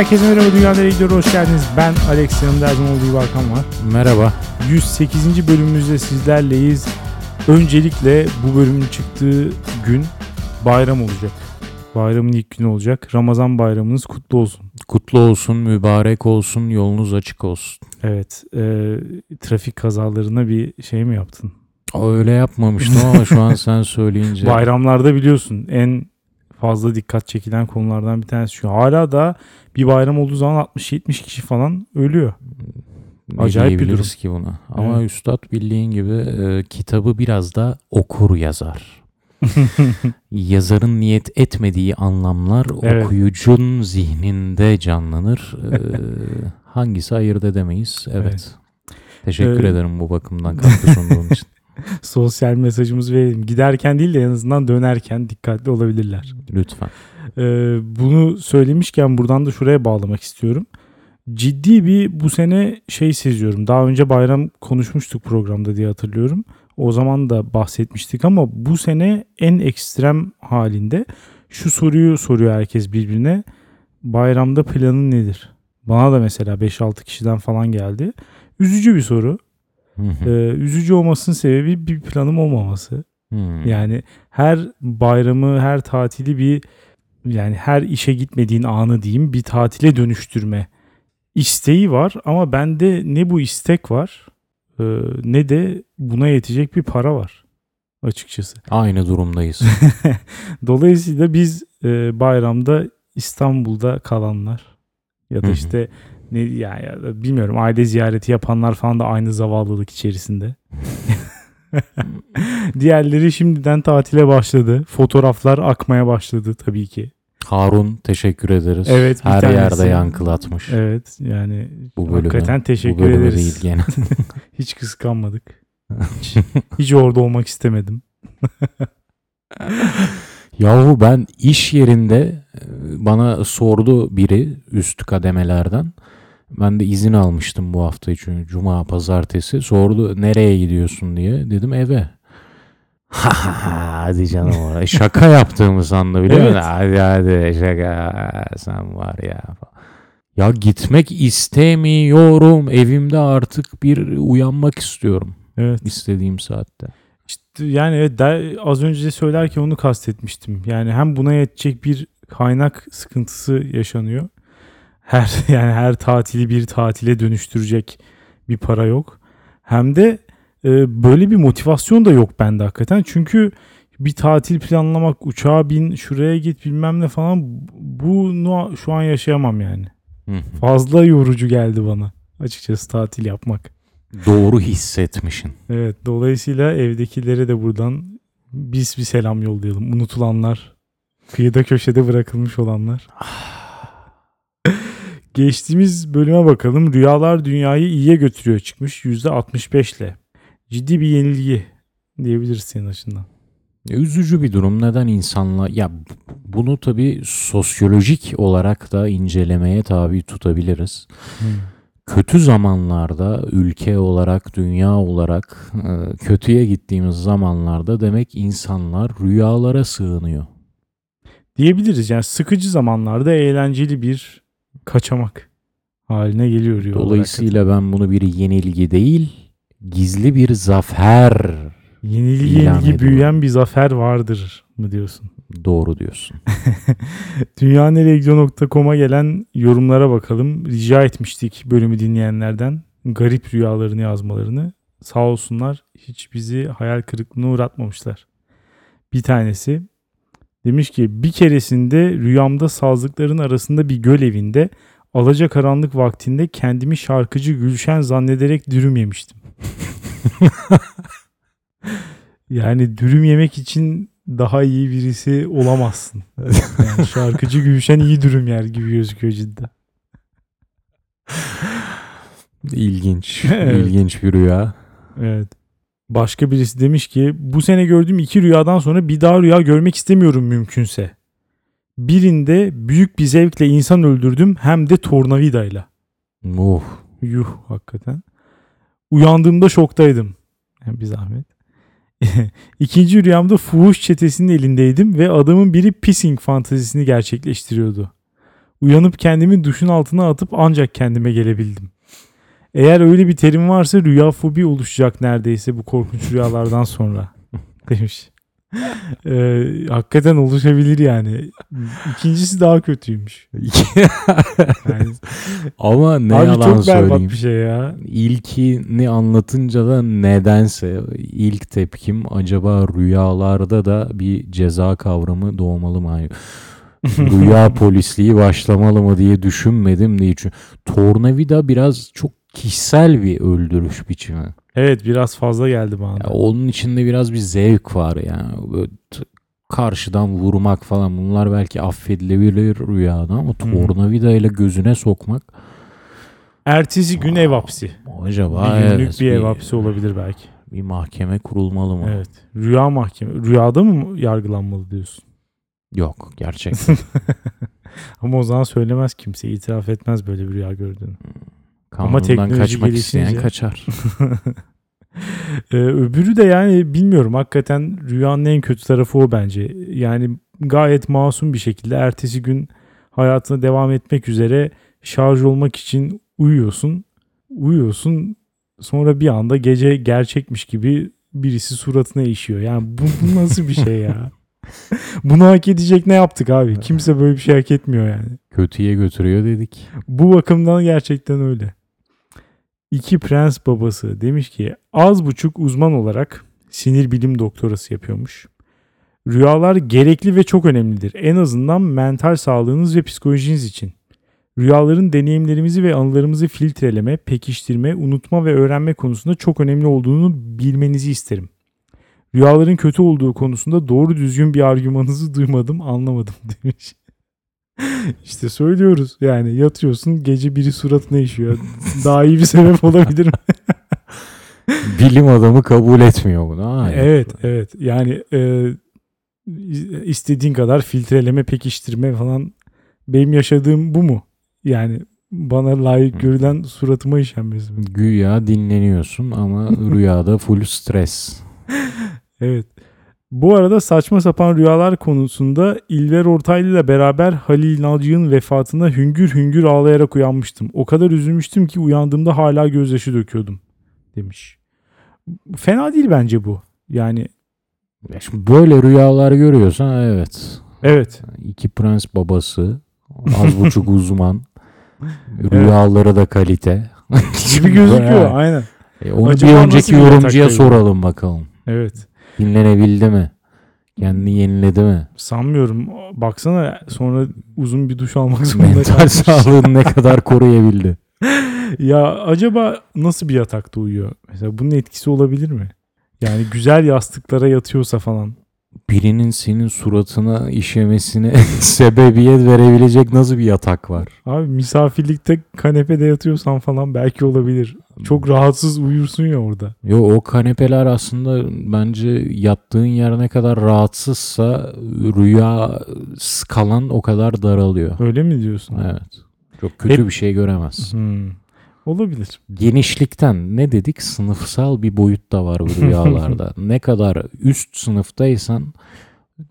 Herkese merhaba Dünya Nereye Gidiyor hoş geldiniz. Ben Alex yanımda her zaman olduğu gibi Hakan var. Merhaba. 108. bölümümüzde sizlerleyiz. Öncelikle bu bölümün çıktığı gün bayram olacak. Bayramın ilk günü olacak. Ramazan bayramınız kutlu olsun. Kutlu olsun, mübarek olsun, yolunuz açık olsun. Evet, e, trafik kazalarına bir şey mi yaptın? Öyle yapmamıştım ama şu an sen söyleyince. Bayramlarda biliyorsun en fazla dikkat çekilen konulardan bir tanesi şu. Hala da bir bayram olduğu zaman 60-70 kişi falan ölüyor. ne acayip bir diyebiliriz ki buna. Ama Evet. üstad bildiğin gibi e, kitabı biraz da okur yazar. Yazarın niyet etmediği anlamlar Evet. okuyucun zihninde canlanır. E, hangisi ayırt edemeyiz. Evet. Evet. Teşekkür Ee, ederim bu bakımdan katkı sunduğun için. Sosyal mesajımızı verelim. Giderken değil de en azından dönerken dikkatli olabilirler. Lütfen. Ee, bunu söylemişken buradan da şuraya bağlamak istiyorum. Ciddi bir bu sene şey seziyorum. Daha önce bayram konuşmuştuk programda diye hatırlıyorum. O zaman da bahsetmiştik ama bu sene en ekstrem halinde şu soruyu soruyor herkes birbirine. Bayramda planın nedir? Bana da mesela 5-6 kişiden falan geldi. Üzücü bir soru. Ee, üzücü olmasının sebebi bir planım olmaması. Yani her bayramı, her tatili bir yani her işe gitmediğin anı diyeyim bir tatile dönüştürme isteği var ama bende ne bu istek var e, ne de buna yetecek bir para var açıkçası. Aynı durumdayız. Dolayısıyla biz e, bayramda İstanbul'da kalanlar ya da işte ne yani bilmiyorum aile ziyareti yapanlar falan da aynı zavallılık içerisinde. Diğerleri şimdiden tatile başladı. Fotoğraflar akmaya başladı tabii ki. Harun teşekkür ederiz. Evet, Her tanesi. yerde yankılatmış. Evet yani Bu bölümü. hakikaten Bu teşekkür bölümü ederiz. değil gene. Hiç kıskanmadık. Hiç, hiç orada olmak istemedim. Yahu ben iş yerinde e, bana sordu biri üst kademelerden. Ben de izin almıştım bu hafta için. Cuma, pazartesi. Sordu nereye gidiyorsun diye. Dedim eve. Ha ha ha hadi canım oraya. Şaka yaptığımı sandı biliyor musun? Evet. Hadi hadi şaka sen var ya. Ya gitmek istemiyorum. Evimde artık bir uyanmak istiyorum. Evet. istediğim saatte. İşte yani evet, der- az önce söylerken onu kastetmiştim. Yani hem buna yetecek bir kaynak sıkıntısı yaşanıyor. Her yani her tatili bir tatile dönüştürecek bir para yok. Hem de e, böyle bir motivasyon da yok bende hakikaten. Çünkü bir tatil planlamak, uçağa bin, şuraya git bilmem ne falan bunu şu an yaşayamam yani. Fazla yorucu geldi bana açıkçası tatil yapmak. Doğru hissetmişsin. Evet dolayısıyla evdekilere de buradan biz bir selam yollayalım. Unutulanlar, kıyıda köşede bırakılmış olanlar. Geçtiğimiz bölüme bakalım. Rüyalar dünyayı iyiye götürüyor çıkmış %65 ile. Ciddi bir yenilgi diyebiliriz senin açından. Üzücü bir durum. Neden insanlar ya bunu tabii sosyolojik olarak da incelemeye tabi tutabiliriz. Kötü zamanlarda ülke olarak, dünya olarak e, kötüye gittiğimiz zamanlarda demek insanlar rüyalara sığınıyor. Diyebiliriz yani sıkıcı zamanlarda eğlenceli bir kaçamak haline geliyor olarak. Dolayısıyla ben bunu bir yenilgi değil, gizli bir zafer Yenilgi yenilgi büyüyen bir zafer vardır mı diyorsun? doğru diyorsun. Dünyaneregidiyor.com'a gelen yorumlara bakalım. Rica etmiştik bölümü dinleyenlerden garip rüyalarını yazmalarını. Sağ olsunlar hiç bizi hayal kırıklığına uğratmamışlar. Bir tanesi demiş ki bir keresinde rüyamda sazlıkların arasında bir göl evinde alacakaranlık vaktinde kendimi şarkıcı Gülşen zannederek dürüm yemiştim. yani dürüm yemek için daha iyi birisi olamazsın. Yani şarkıcı Gülşen iyi dürüm yer gibi gözüküyor cidden. İlginç, Evet. ilginç bir rüya. Evet. Başka birisi demiş ki bu sene gördüğüm iki rüyadan sonra bir daha rüya görmek istemiyorum mümkünse. Birinde büyük bir zevkle insan öldürdüm hem de tornavidayla. Oh, Yuh hakikaten. Uyandığımda şoktaydım. Yani bir zahmet. İkinci rüyamda fuhuş çetesinin elindeydim ve adamın biri pissing fantezisini gerçekleştiriyordu. Uyanıp kendimi duşun altına atıp ancak kendime gelebildim. Eğer öyle bir terim varsa rüya fobi oluşacak neredeyse bu korkunç rüyalardan sonra demiş. Ee, hakikaten oluşabilir yani. İkincisi daha kötüymüş. Yani, Ama ne abi yalan çok söyleyeyim. bir şey ya. İlkini anlatınca da nedense ilk tepkim acaba rüyalarda da bir ceza kavramı doğmalı mı? Rüya polisliği başlamalı mı diye düşünmedim değil. Çünkü tornavida biraz çok kişisel bir öldürüş biçimi. Evet biraz fazla geldi bana. Ya onun içinde biraz bir zevk var yani. Böyle karşıdan vurmak falan bunlar belki affedilebilir rüyada ama tornavida ile gözüne sokmak Ertesi gün ev hapsi. acaba bir günlük evet, bir ev hapsi olabilir belki. bir mahkeme kurulmalı mı? Evet. Rüya mahkeme. Rüyada mı yargılanmalı diyorsun? Yok gerçekten. Ama o zaman söylemez kimse. itiraf etmez böyle bir rüya gördüğünü. Kanundan teknoloji kaçmak isteyen kaçar. Ee, öbürü de yani bilmiyorum. Hakikaten rüyanın en kötü tarafı o bence. Yani gayet masum bir şekilde ertesi gün hayatına devam etmek üzere şarj olmak için uyuyorsun. Uyuyorsun. Sonra bir anda gece gerçekmiş gibi birisi suratına işiyor. Yani bu, bu nasıl bir şey ya? Bunu hak edecek ne yaptık abi? Kimse böyle bir şey hak etmiyor yani. Kötüye götürüyor dedik. Bu bakımdan gerçekten öyle. İki prens babası demiş ki az buçuk uzman olarak sinir bilim doktorası yapıyormuş. Rüyalar gerekli ve çok önemlidir. En azından mental sağlığınız ve psikolojiniz için. Rüyaların deneyimlerimizi ve anılarımızı filtreleme, pekiştirme, unutma ve öğrenme konusunda çok önemli olduğunu bilmenizi isterim. Rüyaların kötü olduğu konusunda doğru düzgün bir argümanınızı duymadım, anlamadım demiş. İşte söylüyoruz yani yatıyorsun gece biri suratına işiyor. Daha iyi bir sebep olabilir mi? Bilim adamı kabul etmiyor bunu. Hayır. evet evet yani e, istediğin kadar filtreleme pekiştirme falan benim yaşadığım bu mu? Yani bana layık görülen suratıma işenmesi mi? Güya dinleniyorsun ama rüyada full stres. Evet. Bu arada saçma sapan rüyalar konusunda İlver Ortaylı ile beraber Halil Nalcı'nın vefatına hüngür hüngür ağlayarak uyanmıştım. O kadar üzülmüştüm ki uyandığımda hala gözyaşı döküyordum demiş. Fena değil bence bu. Yani Ya şimdi böyle rüyalar görüyorsan evet. evet. İki prens babası, az buçuk uzman, rüyaları da kalite. Gibi gözüküyor aynen. E, onu Acaba bir önceki yorumcuya soralım bakalım. Evet. Dinlenebildi mi? Kendini yeniledi mi? Sanmıyorum. Baksana sonra uzun bir duş almak zorunda Mental kalmış. sağlığını ne kadar koruyabildi? Ya acaba nasıl bir yatakta uyuyor? Mesela bunun etkisi olabilir mi? Yani güzel yastıklara yatıyorsa falan. Birinin senin suratına işemesine sebebiyet verebilecek nasıl bir yatak var? Abi misafirlikte kanepede yatıyorsan falan belki olabilir. Çok rahatsız uyursun ya orada. Yo o kanepeler aslında bence yattığın yer ne kadar rahatsızsa rüya skalan o kadar daralıyor. Öyle mi diyorsun? Evet. Çok kötü Hep- bir şey göremezsin. Hmm. Olabilir. Genişlikten ne dedik? Sınıfsal bir boyut da var bu rüyalarda. ne kadar üst sınıftaysan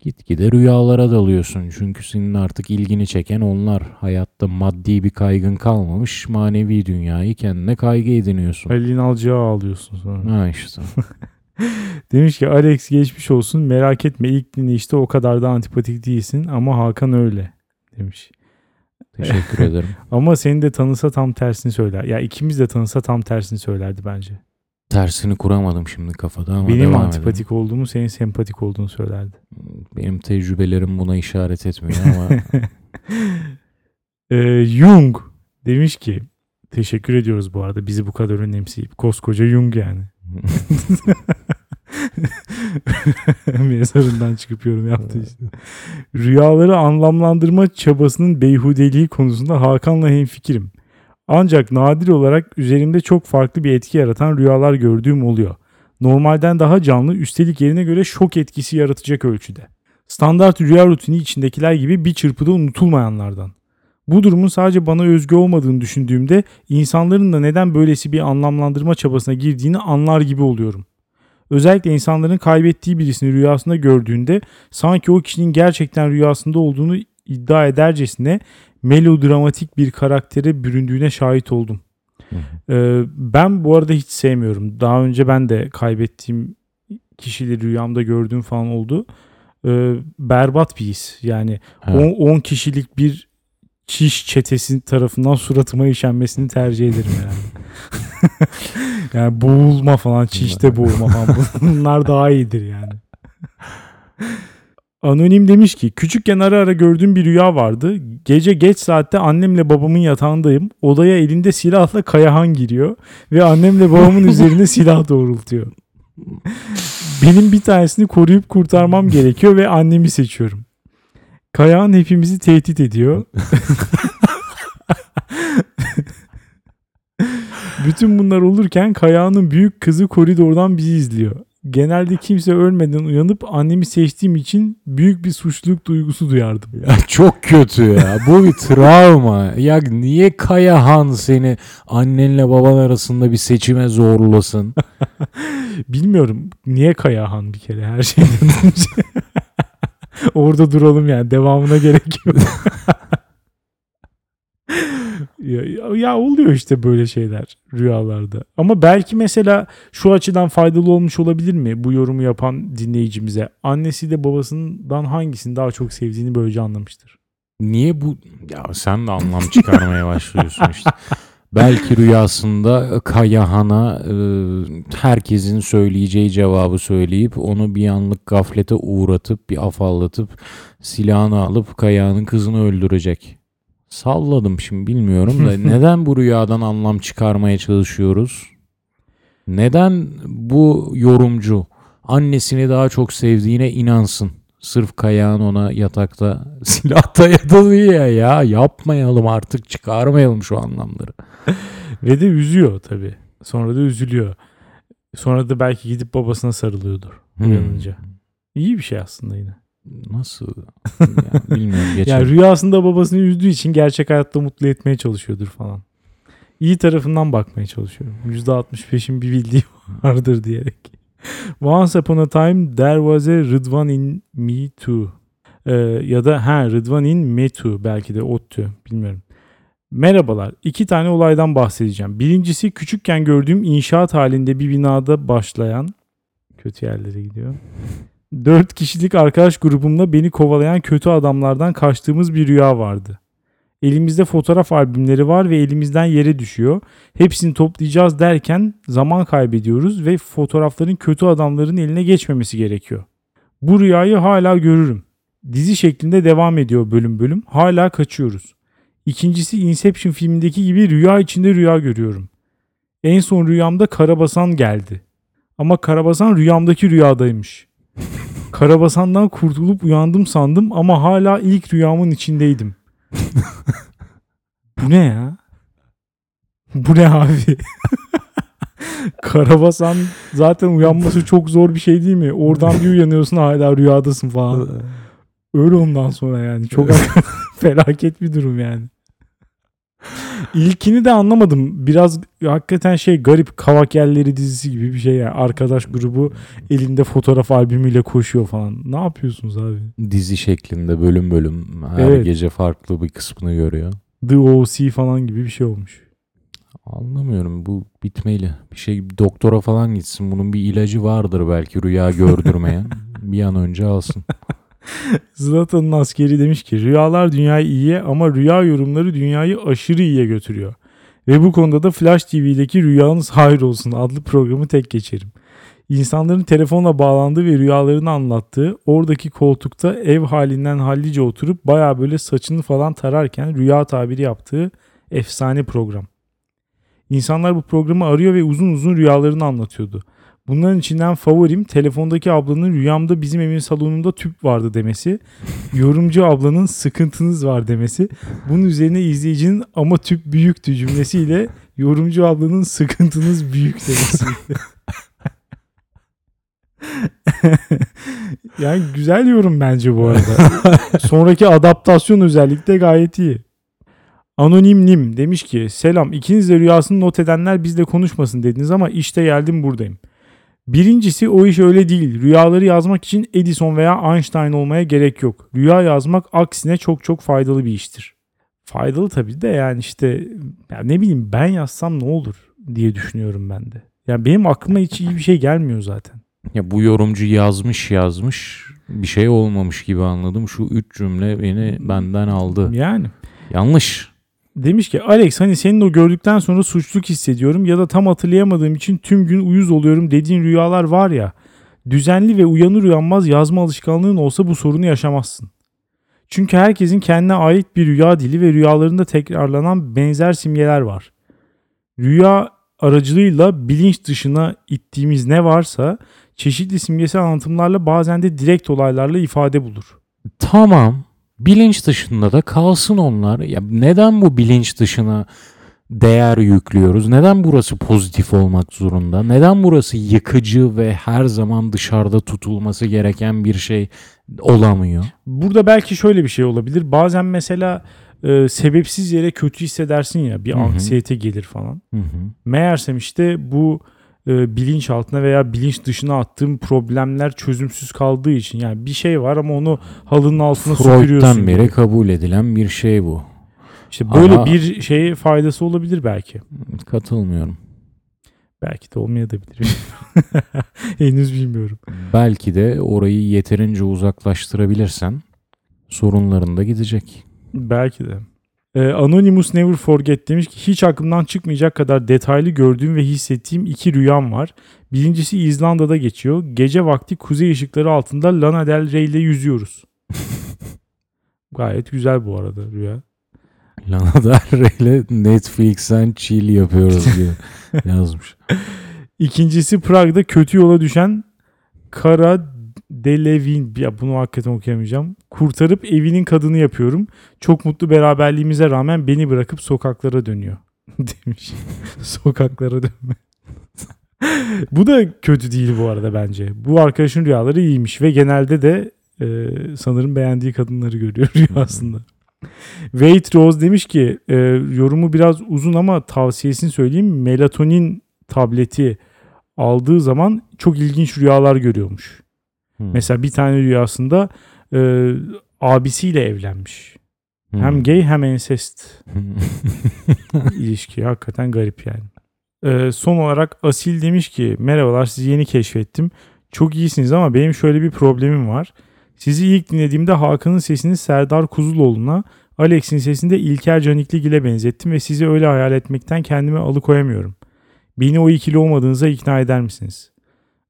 gitgide rüyalara dalıyorsun. Çünkü senin artık ilgini çeken onlar. Hayatta maddi bir kaygın kalmamış. Manevi dünyayı kendine kaygı ediniyorsun. Halil'in alacağı ağlıyorsun sonra. Ha işte. Demiş ki Alex geçmiş olsun merak etme ilk dinleyişte o kadar da antipatik değilsin ama Hakan öyle demiş. Teşekkür ederim. Ama seni de tanısa tam tersini söyler. Ya ikimiz de tanısa tam tersini söylerdi bence. Tersini kuramadım şimdi kafada ama Benim devam antipatik edelim. olduğumu senin sempatik olduğunu söylerdi. Benim tecrübelerim buna işaret etmiyor ama Ee, Jung demiş ki teşekkür ediyoruz bu arada bizi bu kadar önemseyip koskoca Jung yani. Mezarından çıkıp yorum yaptı işte. Rüyaları anlamlandırma çabasının beyhudeliği konusunda Hakan'la hemfikirim. Ancak nadir olarak üzerimde çok farklı bir etki yaratan rüyalar gördüğüm oluyor. Normalden daha canlı üstelik yerine göre şok etkisi yaratacak ölçüde. Standart rüya rutini içindekiler gibi bir çırpıda unutulmayanlardan. Bu durumun sadece bana özgü olmadığını düşündüğümde insanların da neden böylesi bir anlamlandırma çabasına girdiğini anlar gibi oluyorum. Özellikle insanların kaybettiği birisini rüyasında gördüğünde sanki o kişinin gerçekten rüyasında olduğunu iddia edercesine melodramatik bir karaktere büründüğüne şahit oldum. Ee, ben bu arada hiç sevmiyorum. Daha önce ben de kaybettiğim kişileri rüyamda gördüğüm falan oldu. Ee, berbat bir his. Yani Evet. 10 kişilik bir çiş çetesi tarafından suratıma işenmesini tercih ederim yani. yani boğulma falan, çişte boğulma falan. Bunlar daha iyidir yani. Anonim demiş ki küçükken ara ara gördüğüm bir rüya vardı. Gece geç saatte annemle babamın yatağındayım. Odaya elinde silahla Kayahan giriyor ve annemle babamın üzerine silah doğrultuyor. Benim bir tanesini koruyup kurtarmam gerekiyor ve annemi seçiyorum. Kayahan hepimizi tehdit ediyor. Bütün bunlar olurken Kayahan'ın büyük kızı koridordan bizi izliyor. Genelde kimse ölmeden uyanıp annemi seçtiğim için büyük bir suçluluk duygusu duyardım. Ya çok kötü ya. Bu bir travma. Ya niye Kayahan seni annenle baban arasında bir seçime zorlasın? Bilmiyorum niye Kayahan bir kere her şeyden önce. Orada duralım yani devamına gerek yok. ya, ya oluyor işte böyle şeyler rüyalarda. Ama belki mesela şu açıdan faydalı olmuş olabilir mi bu yorumu yapan dinleyicimize? Annesi de babasından hangisini daha çok sevdiğini böylece anlamıştır. Niye bu? Ya sen de anlam çıkarmaya başlıyorsun işte. Belki rüyasında Kayahan'a e, herkesin söyleyeceği cevabı söyleyip onu bir anlık gaflete uğratıp bir afallatıp silahını alıp Kayahan'ın kızını öldürecek. Salladım şimdi bilmiyorum da neden bu rüyadan anlam çıkarmaya çalışıyoruz? Neden bu yorumcu annesini daha çok sevdiğine inansın? Sırf Kayağın ona yatakta silah dayadı diye ya yapmayalım artık çıkarmayalım şu anlamları. Ve de üzüyor tabii. Sonra da üzülüyor. Sonra da belki gidip babasına sarılıyordur Hmm. uyanınca. İyi bir şey aslında yine. Nasıl? Ya, bilmiyorum Yani geçelim. rüyasında babasını üzdüğü için gerçek hayatta mutlu etmeye çalışıyordur falan. İyi tarafından bakmaya çalışıyorum. %65'in bir bildiği vardır diyerek. Once upon a time there was a Rıdvan in me too. Ee, ya da ha Rıdvan in me too belki de ODTÜ bilmiyorum. Merhabalar. İki tane olaydan bahsedeceğim. Birincisi küçükken gördüğüm inşaat halinde bir binada başlayan kötü yerlere gidiyor. Dört kişilik arkadaş grubumla beni kovalayan kötü adamlardan kaçtığımız bir rüya vardı. Elimizde fotoğraf albümleri var ve elimizden yere düşüyor. Hepsini toplayacağız derken zaman kaybediyoruz ve fotoğrafların kötü adamların eline geçmemesi gerekiyor. Bu rüyayı hala görürüm. Dizi şeklinde devam ediyor bölüm bölüm. Hala kaçıyoruz. İkincisi Inception filmindeki gibi rüya içinde rüya görüyorum. En son rüyamda Karabasan geldi. Ama Karabasan rüyamdaki rüyadaymış. Karabasan'dan kurtulup uyandım sandım ama hala ilk rüyamın içindeydim. Bu ne ya? Bu ne abi? Karabasan zaten uyanması çok zor bir şey değil mi? Oradan bir uyanıyorsun hala rüyadasın falan. Öyle ondan sonra yani. Çok felaket bir durum yani. İlkini de anlamadım. Biraz hakikaten şey garip kavak yerleri dizisi gibi bir şey yani. Arkadaş grubu elinde fotoğraf albümüyle koşuyor falan. Ne yapıyorsunuz abi? Dizi şeklinde bölüm bölüm her Evet. gece farklı bir kısmını görüyor. The O.C. falan gibi bir şey olmuş. Anlamıyorum bu bitmeli. Bir şey doktora falan gitsin. Bunun bir ilacı vardır belki rüya gördürmeyen. bir an önce alsın. Zlatan'ın askeri demiş ki rüyalar dünyayı iyiye ama rüya yorumları dünyayı aşırı iyiye götürüyor. Ve bu konuda da Flash TV'deki Rüyanız Hayır Olsun adlı programı tek geçerim. İnsanların telefonla bağlandığı ve rüyalarını anlattığı, oradaki koltukta ev halinden hallice oturup baya böyle saçını falan tararken rüya tabiri yaptığı efsane program. İnsanlar bu programı arıyor ve uzun uzun rüyalarını anlatıyordu. Bunların içinden favorim telefondaki ablanın rüyamda bizim evin salonunda tüp vardı demesi. Yorumcu ablanın sıkıntınız var demesi. Bunun üzerine izleyicinin ama tüp büyüktü cümlesiyle yorumcu ablanın sıkıntınız büyük demesi. yani güzel yorum bence bu arada. Sonraki adaptasyon özellikle gayet iyi. Anonim Nim demiş ki selam ikiniz de rüyasını not edenler bizle konuşmasın dediniz ama işte geldim buradayım. Birincisi o iş öyle değil. Rüyaları yazmak için Edison veya Einstein olmaya gerek yok. Rüya yazmak aksine çok çok faydalı bir iştir. Faydalı tabii de yani işte ya ne bileyim ben yazsam ne olur diye düşünüyorum ben de. Yani benim aklıma hiç iyi bir şey gelmiyor zaten. Ya bu yorumcu yazmış yazmış bir şey olmamış gibi anladım. Şu üç cümle beni benden aldı. Yani Yanlış. Demiş ki Alex hani senin o gördükten sonra suçluluk hissediyorum ya da tam hatırlayamadığım için tüm gün uyuz oluyorum dediğin rüyalar var ya. Düzenli ve uyanır uyanmaz yazma alışkanlığın olsa bu sorunu yaşamazsın. Çünkü herkesin kendine ait bir rüya dili ve rüyalarında tekrarlanan benzer simgeler var. Rüya aracılığıyla bilinç dışına ittiğimiz ne varsa çeşitli simgesel anlatımlarla bazen de direkt olaylarla ifade bulur. Tamam. Bilinç dışında da kalsın onlar. Ya neden bu bilinç dışına değer yüklüyoruz? Neden burası pozitif olmak zorunda? Neden burası yıkıcı ve her zaman dışarıda tutulması gereken bir şey olamıyor? Burada belki şöyle bir şey olabilir. Bazen mesela e, sebepsiz yere kötü hissedersin ya bir Hı hı. anksiyete gelir falan. Hı hı. Meğersem işte bu e, bilinç altına veya bilinç dışına attığım problemler çözümsüz kaldığı için yani bir şey var ama onu halının altına süpürüyorsun. Freud'dan beri kabul edilen bir şey bu. İşte böyle Ama- bir şeye faydası olabilir belki. Katılmıyorum. Belki de olmayabilir. Henüz bilmiyorum. Belki de orayı yeterince uzaklaştırabilirsen sorunların da gidecek. Belki de. Ee, Anonymous Never Forget demiş ki hiç aklımdan çıkmayacak kadar detaylı gördüğüm ve hissettiğim iki rüyam var. Birincisi İzlanda'da geçiyor. Gece vakti kuzey ışıkları altında Lana Del Rey ile yüzüyoruz. Gayet güzel bu arada rüya. Lana Del Rey'le Netflix'ten chill yapıyoruz diye yazmış. İkincisi Prag'da kötü yola düşen Kara Delevin ya bunu hakikaten okuyamayacağım. Kurtarıp evinin kadını yapıyorum. Çok mutlu beraberliğimize rağmen beni bırakıp sokaklara dönüyor demiş. sokaklara dönme. bu da kötü değil bu arada bence. Bu arkadaşın rüyaları iyiymiş ve genelde de e, sanırım beğendiği kadınları görüyor rüyasında. Wait Rose demiş ki e, yorumu biraz uzun ama tavsiyesini söyleyeyim. Melatonin tableti aldığı zaman çok ilginç rüyalar görüyormuş. Hmm. Mesela bir tane rüyasında e, abisiyle evlenmiş. Hmm. Hem gay hem ensest ilişki. Hakikaten garip yani. E, son olarak Asil demiş ki merhabalar sizi yeni keşfettim. Çok iyisiniz ama benim şöyle bir problemim var. Sizi ilk dinlediğimde Hakan'ın sesini Serdar Kuzuloğlu'na, Alex'in sesini de İlker Canikligil'e benzettim ve sizi öyle hayal etmekten kendimi alıkoyamıyorum. Beni o ikili olmadığınıza ikna eder misiniz?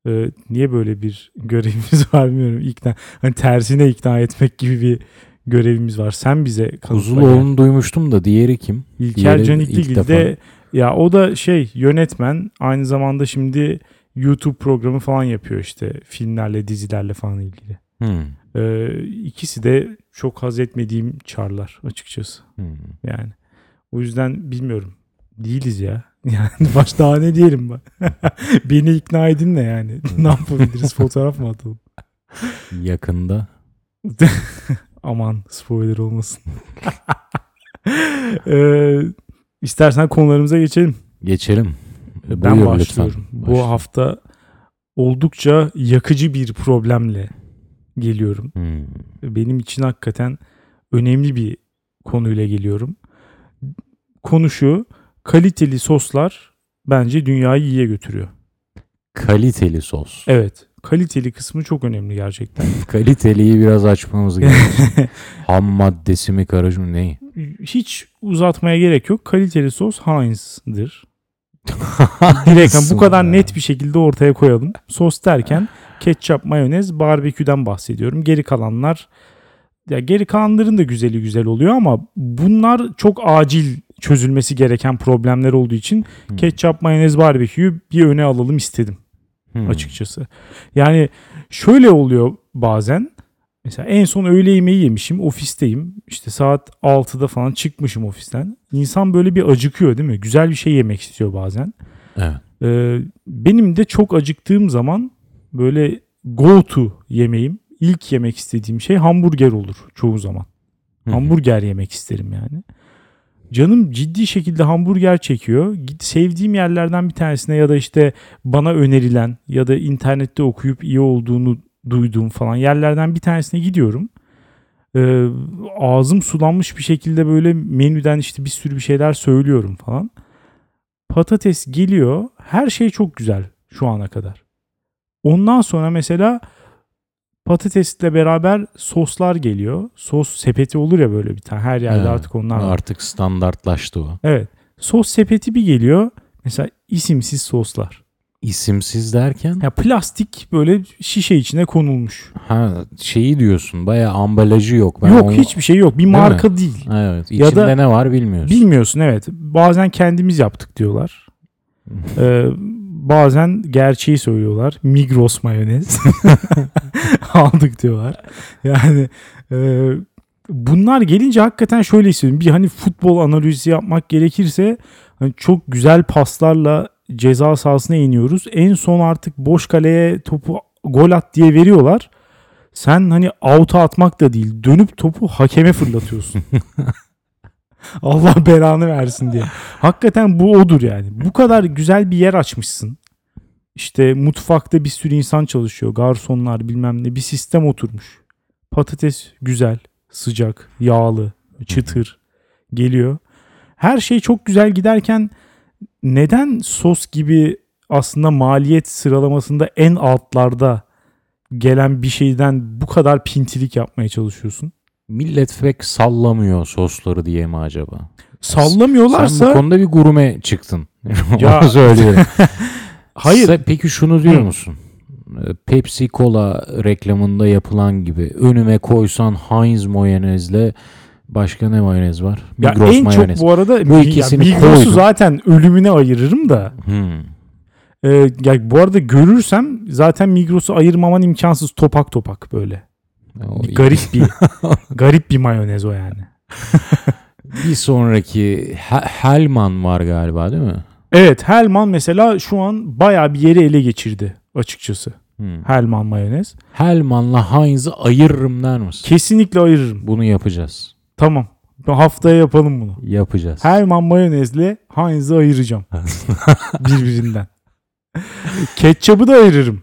Ee, niye böyle bir görevimiz var bilmiyorum. İkna, hani tersine ikna etmek gibi bir görevimiz var. Sen bize gel. Kuzuloğlu'nu duymuştum da diğeri kim? İlker Diğeri defa. de ya o da şey yönetmen aynı zamanda şimdi YouTube programı falan yapıyor işte filmlerle dizilerle falan ilgili. Hmm. Ee, ikisi de çok haz etmediğim çarlar açıkçası. Hmm. Yani o yüzden bilmiyorum. Değiliz ya. Yani baş daha ne diyelim ben. Beni ikna edin ne yani? ne yapabiliriz? Fotoğraf mı atalım? Yakında. Aman spoiler olmasın. ee, istersen konularımıza geçelim. Geçelim. Ben Buyur başlıyorum. lütfen. Bu Başla. hafta oldukça yakıcı bir problemle geliyorum. Hmm. Benim için hakikaten önemli bir konuyla geliyorum. Konu şu, kaliteli soslar bence dünyayı iyiye götürüyor. Kaliteli sos. Evet, kaliteli kısmı çok önemli gerçekten. Kaliteliyi biraz açmamız gerekiyor. Ham maddesi mi karışım ne? Hiç uzatmaya gerek yok. Kaliteli sos Heinz'dir. Direkt bu kadar net bir şekilde ortaya koyalım. Sos derken ketçap, mayonez, barbeküden bahsediyorum. Geri kalanlar ya geri kalanların da güzeli güzel oluyor ama bunlar çok acil çözülmesi gereken problemler olduğu için Hmm. ketçap, mayonez, barbeküyü bir öne alalım istedim Hmm. açıkçası. Yani şöyle oluyor bazen. Mesela en son öğle yemeği yemişim. Ofisteyim. İşte saat 6'da falan çıkmışım ofisten. İnsan böyle bir acıkıyor değil mi? Güzel bir şey yemek istiyor bazen. Evet. Ee, benim de çok acıktığım zaman böyle go to yemeğim. ilk yemek istediğim şey hamburger olur çoğu zaman. Hı hı. Hamburger yemek isterim yani. Canım ciddi şekilde hamburger çekiyor. Sevdiğim yerlerden bir tanesine ya da işte bana önerilen ya da internette okuyup iyi olduğunu duyduğum falan yerlerden bir tanesine gidiyorum. Ee, ağzım sulanmış bir şekilde böyle menüden işte bir sürü bir şeyler söylüyorum falan. Patates geliyor. Her şey çok güzel şu ana kadar. Ondan sonra mesela patatesle beraber soslar geliyor. Sos sepeti olur ya böyle bir tane. Her yerde Evet. artık onlar var. Artık standartlaştı o. Evet. Sos sepeti bir geliyor. Mesela isimsiz soslar. İsimsiz derken Ya plastik böyle şişe içine konulmuş. ha şeyi diyorsun bayağı ambalajı yok. Ben yok onu- hiçbir şey yok. Bir mi? marka değil. Evet. Ya içinde da- ne var bilmiyorsun. Bilmiyorsun evet. Bazen kendimiz yaptık diyorlar. Ee, bazen gerçeği söylüyorlar. Migros mayonez aldık diyorlar. Yani e, bunlar gelince hakikaten şöyle hissediyorum. Bir hani futbol analizi yapmak gerekirse hani çok güzel paslarla ceza sahasına iniyoruz. En son artık boş kaleye topu gol at diye veriyorlar. Sen hani out'a atmak da değil dönüp topu hakeme fırlatıyorsun. Allah belanı versin diye. Hakikaten bu odur yani. Bu kadar güzel bir yer açmışsın. İşte mutfakta bir sürü insan çalışıyor. Garsonlar bilmem ne. Bir sistem oturmuş. Patates güzel, sıcak, yağlı, çıtır geliyor. Her şey çok güzel giderken neden sos gibi aslında maliyet sıralamasında en altlarda gelen bir şeyden bu kadar pintilik yapmaya çalışıyorsun? Millet pek sallamıyor sosları diye mi acaba? Sallamıyorlarsa Sen bu konuda bir gurme çıktın. Ya- Onu söylüyorum. hayır Sen peki şunu diyor Hı. musun? Pepsi Cola reklamında yapılan gibi önüme koysan Heinz mayonezle başka ne mayonez var? Ya Migros en mayonez. çok bu arada Bu ya ikisini Migros'u koydum. zaten ölümüne ayırırım da. Hmm. Ee, ya bu arada görürsem zaten Migros'u ayırmaman imkansız topak topak böyle. O garip bir garip bir mayonez o yani. Bir sonraki He- Hellman var galiba değil mi? Evet Hellman mesela şu an bayağı bir yeri ele geçirdi açıkçası. Hmm. Hellman mayonez. Hellman'la Heinz'i ayırırım der misin? Kesinlikle ayırırım. Bunu yapacağız. Tamam. Haftaya yapalım bunu. Yapacağız. Hellman mayonezle Heinz'i ayıracağım. Birbirinden. Ketçabı da ayırırım.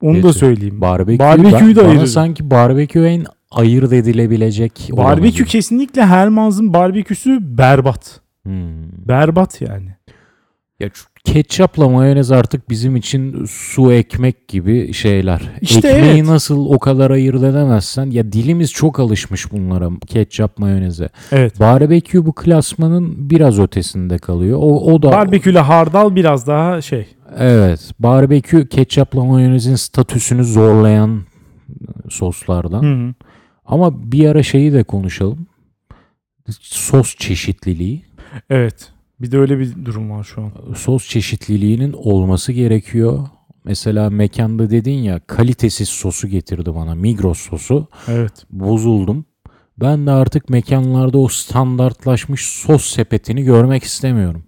Onu da Ketçap. söyleyeyim. Barbekü, Barbeküyü de ayırırım. sanki barbekü en ayırt edilebilecek olanı Barbekü gibi. kesinlikle Hellman'sın barbeküsü berbat. Hmm. Berbat yani. Ya ketçapla mayonez artık bizim için su ekmek gibi şeyler. İşte Ekmeği evet. nasıl o kadar ayırt edemezsen ya dilimiz çok alışmış bunlara ketçap mayoneze. Evet. Barbekü bu klasmanın biraz ötesinde kalıyor. O, o da Barbeküyle hardal biraz daha şey. Evet barbekü ketçapla mayonezin statüsünü zorlayan soslardan. Hı hı. Ama bir ara şeyi de konuşalım. Sos çeşitliliği. Evet. Bir de öyle bir durum var şu an. sos çeşitliliğinin olması gerekiyor. Mesela mekanda dedin ya kalitesiz sosu getirdi bana Migros sosu. Evet. Bozuldum. Ben de artık mekanlarda o standartlaşmış sos sepetini görmek istemiyorum.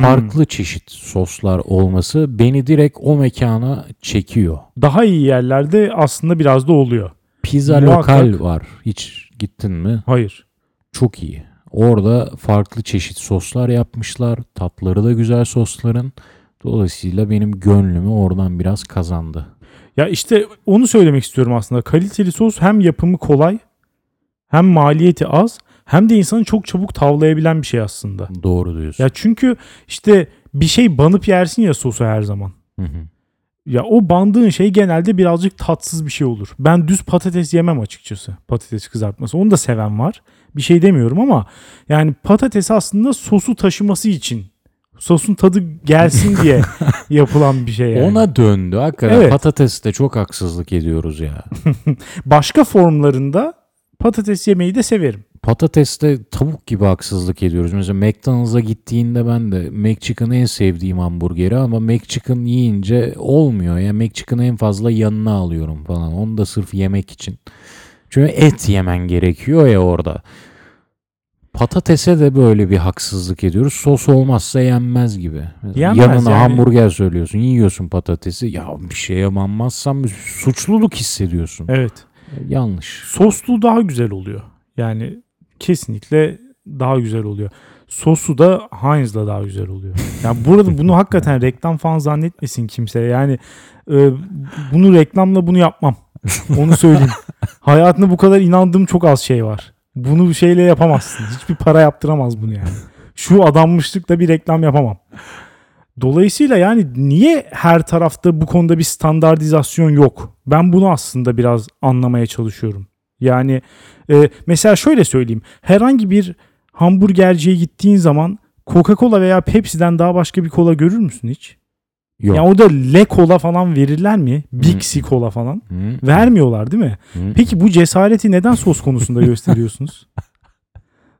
Farklı çeşit soslar olması beni direkt o mekana çekiyor. Daha iyi yerlerde aslında biraz da oluyor. Pizza Muhakkak. lokal var. Hiç gittin mi? Hayır. Çok iyi. Orada farklı çeşit soslar yapmışlar. Tatları da güzel sosların. Dolayısıyla benim gönlümü oradan biraz kazandı. Ya işte onu söylemek istiyorum aslında. Kaliteli sos hem yapımı kolay hem maliyeti az hem de insanı çok çabuk tavlayabilen bir şey aslında. Doğru diyorsun. Ya çünkü işte bir şey banıp yersin ya sosu her zaman. Hı hı. Ya o bandığın şey genelde birazcık tatsız bir şey olur. Ben düz patates yemem açıkçası. Patates kızartması. Onu da seven var. Bir şey demiyorum ama yani patates aslında sosu taşıması için sosun tadı gelsin diye yapılan bir şey yani. Ona döndü. Hakikaten Evet. patateste çok haksızlık ediyoruz ya. Başka formlarında patates yemeyi de severim. Patateste tavuk gibi haksızlık ediyoruz. Mesela McDonald's'a gittiğinde ben de McChicken en sevdiğim hamburgeri ama McChicken yiyince olmuyor. Ya McChicken'ı en fazla yanına alıyorum falan. Onu da sırf yemek için. Çünkü et yemen gerekiyor ya orada. Patatese de böyle bir haksızlık ediyoruz. Sos olmazsa yenmez gibi. Yenmez Yanına yani. hamburger söylüyorsun, yiyorsun patatesi. Ya bir şeye banmazsam suçluluk hissediyorsun. Evet. Yanlış. Soslu daha güzel oluyor. Yani kesinlikle daha güzel oluyor. sosu da Heinz'la daha güzel oluyor. Yani burada bunu hakikaten reklam falan zannetmesin kimse. Yani e, bunu reklamla bunu yapmam. Onu söyleyeyim. Hayatımda bu kadar inandığım çok az şey var. Bunu şeyle yapamazsın. Hiçbir para yaptıramaz bunu yani. Şu adanmışlıkla bir reklam yapamam. Dolayısıyla yani niye her tarafta bu konuda bir standartizasyon yok? Ben bunu aslında biraz anlamaya çalışıyorum. Yani e, mesela şöyle söyleyeyim. Herhangi bir hamburgerciye gittiğin zaman Coca-Cola veya Pepsi'den daha başka bir kola görür müsün hiç? Yok. Ya orada Le Cola falan verirler mi? C Cola falan. Hı? Vermiyorlar değil mi? Hı? Peki bu cesareti neden sos konusunda gösteriyorsunuz?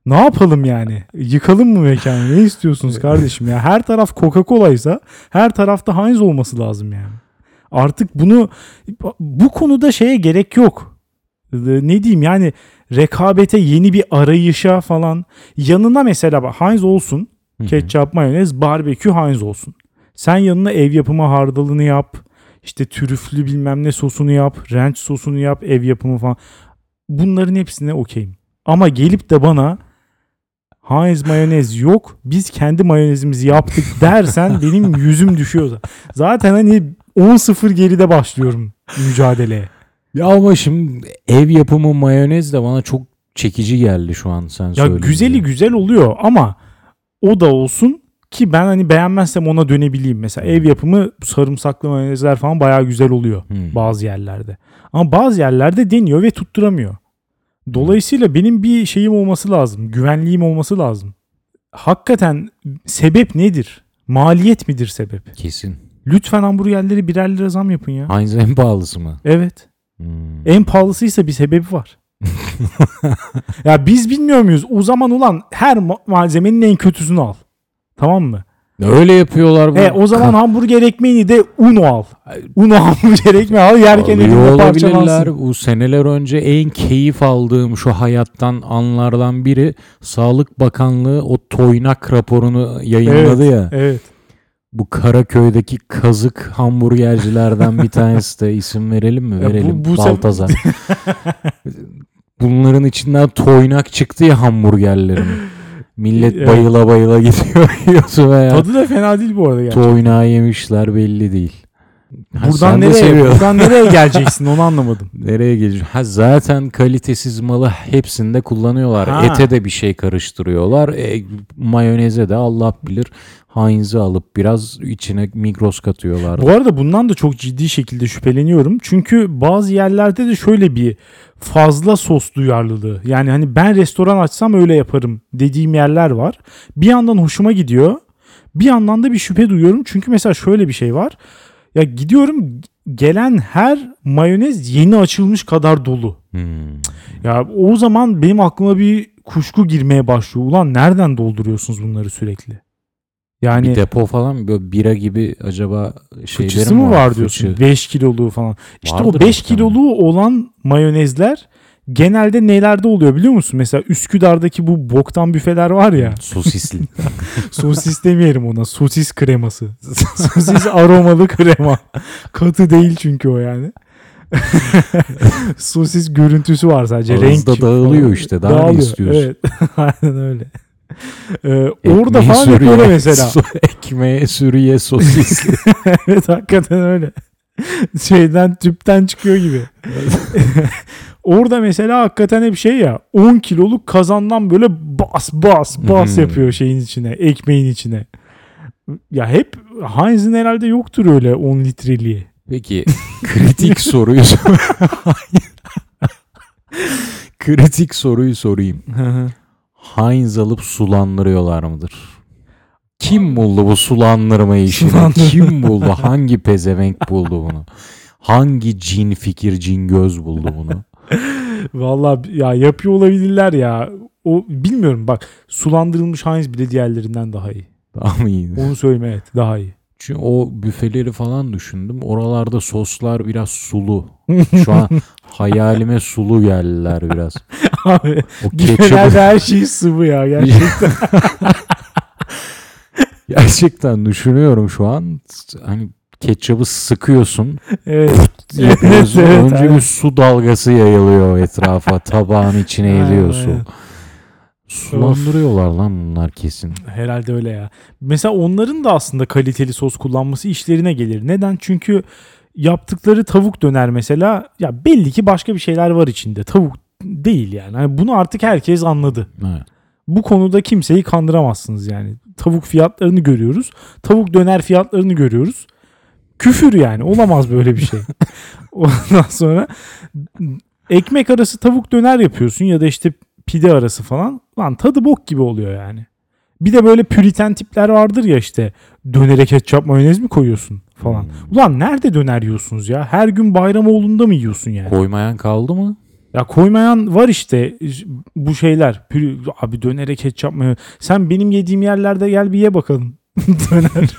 ne yapalım yani? Yıkalım mı mekanı? Ne istiyorsunuz kardeşim ya? Her taraf Coca-Cola ise her tarafta Heinz olması lazım yani. Artık bunu bu konuda şeye gerek yok. Ee, Ne diyeyim yani rekabete yeni bir arayışa falan yanına mesela bak Heinz olsun ketçap mayonez barbekü Heinz olsun. Sen yanına ev yapımı hardalını yap. işte trüflü bilmem ne sosunu yap. Ranch sosunu yap. Ev yapımı falan. Bunların hepsine okeyim. Ama gelip de bana Heinz mayonez yok. Biz kendi mayonezimizi yaptık dersen benim yüzüm düşüyor. Zaten hani 10-0 geride başlıyorum mücadeleye. Ya ama şimdi ev yapımı mayonez de bana çok çekici geldi şu an sen Ya söyleyince. güzeli güzel oluyor ama o da olsun ki ben hani beğenmezsem ona dönebileyim. Mesela ev yapımı sarımsaklı mayonezler falan bayağı güzel oluyor Hı. bazı yerlerde. Ama bazı yerlerde deniyor ve tutturamıyor. Dolayısıyla benim bir şeyim olması lazım. Güvenliğim olması lazım. Hakikaten sebep nedir? Maliyet midir sebep? Kesin. Lütfen hamburgerleri birer lira zam yapın ya. Heinz en pahalısı mı? Evet. Hmm. En pahalısıysa bir sebebi var. ya biz bilmiyor muyuz? O zaman ulan her ma- malzemenin en kötüsünü al. Tamam mı? Öyle yapıyorlar. bu. E o zaman hamburger ekmeğini de Uno al. Uno hamburger ekmeği al yerken elinde parçalansın. Bu seneler önce en keyif aldığım şu hayattan anlardan biri Sağlık Bakanlığı o toynak raporunu yayınladı ya. Evet. Bu Karaköy'deki kazık hamburgercilerden bir tanesi de isim verelim mi? Ya bu- Verelim. bu se- Baltazar. Bunların içinden toynak çıktı ya hamburgerlerin. Millet bayıla bayıla gidiyor Tadı da fena değil bu arada gerçekten. toynağı yemişler belli değil. Ha, Buradan nereye, buradan nereye geleceksin onu anlamadım. Nereye gelecek? Ha zaten kalitesiz malı hepsinde kullanıyorlar. Ha. Ete de bir şey karıştırıyorlar. E, mayoneze de Allah bilir Heinz'i alıp biraz içine Migros katıyorlar. Bu arada bundan da çok ciddi şekilde şüpheleniyorum. Çünkü bazı yerlerde de şöyle bir fazla sos duyarlılığı. Yani hani ben restoran açsam öyle yaparım dediğim yerler var. Bir yandan hoşuma gidiyor. Bir yandan da bir şüphe duyuyorum. Çünkü mesela şöyle bir şey var. Ya gidiyorum gelen her mayonez yeni açılmış kadar dolu. Hmm. Ya o zaman benim aklıma bir kuşku girmeye başlıyor. Ulan nereden dolduruyorsunuz bunları sürekli? Yani bir depo falan? Böyle bira gibi acaba şeyleri mi var Fıçı. diyorsun? 5 kiloluğu falan. İşte Vardır o 5 muhtemelen. kiloluğu olan mayonezler genelde nelerde oluyor biliyor musun? Mesela Üsküdar'daki bu boktan büfeler var ya. Sosisli. sosis demeyelim ona. Sosis kreması. sosis aromalı krema. Katı değil çünkü o yani. sosis görüntüsü var sadece. Ağızda Renk dağılıyor falan. işte, daha ne Dağılıyor, istiyorsun? Evet. Aynen öyle. Ee, orada falan sürüye- yapıyorlar mesela. su- Ekmeğe sürüye sosisli. evet hakikaten öyle. Şeyden tüpten çıkıyor gibi. Orada mesela hakikaten hep şey ya 10 kiloluk kazandan böyle bas bas bas Hmm. yapıyor şeyin içine ekmeğin içine. Ya hep Heinz'in herhalde yoktur öyle 10 litreliği. Peki kritik soruyu sor- kritik soruyu sorayım. Heinz alıp sulandırıyorlar mıdır? Kim buldu bu sulandırma işini? Kim buldu? Hangi pezevenk buldu bunu? Hangi cin fikir, cin göz buldu bunu? Vallahi ya yapıyor olabilirler ya. O bilmiyorum bak sulandırılmış Heinz bile diğerlerinden daha iyi. Daha mı iyi? Onu söyleme evet daha iyi. Çünkü o büfeleri falan düşündüm. Oralarda soslar biraz sulu. Şu an hayalime sulu geldiler biraz. Abi O ketçapı her şey sıvı ya gerçekten. gerçekten düşünüyorum şu an. Hani ketçabı sıkıyorsun. evet. yapıyorsun. Evet, evet, Önce aynen. bir su dalgası yayılıyor etrafa. Tabağın içine ediyor su. aynen. Sulandırıyorlar lan bunlar kesin. Herhalde öyle ya. Mesela onların da aslında kaliteli sos kullanması işlerine gelir. Neden? Çünkü yaptıkları tavuk döner mesela ya belli ki başka bir şeyler var içinde. Tavuk değil yani. Hani bunu artık herkes anladı. Evet. Bu konuda kimseyi kandıramazsınız yani. Tavuk fiyatlarını görüyoruz. Tavuk döner fiyatlarını görüyoruz. Küfür yani. Olamaz böyle bir şey. Ondan sonra ekmek arası tavuk döner yapıyorsun ya da işte pide arası falan. Lan tadı bok gibi oluyor yani. Bir de böyle püriten tipler vardır ya işte dönere ketçap mayonez mi koyuyorsun falan. Hmm. Ulan nerede döner yiyorsunuz ya? Her gün Bayramoğlu'nda mı yiyorsun yani? Koymayan kaldı mı? Ya koymayan var işte bu şeyler. Abi dönere ketçap mayonez. Sen benim yediğim yerlerde gel bir ye bakalım. Döner.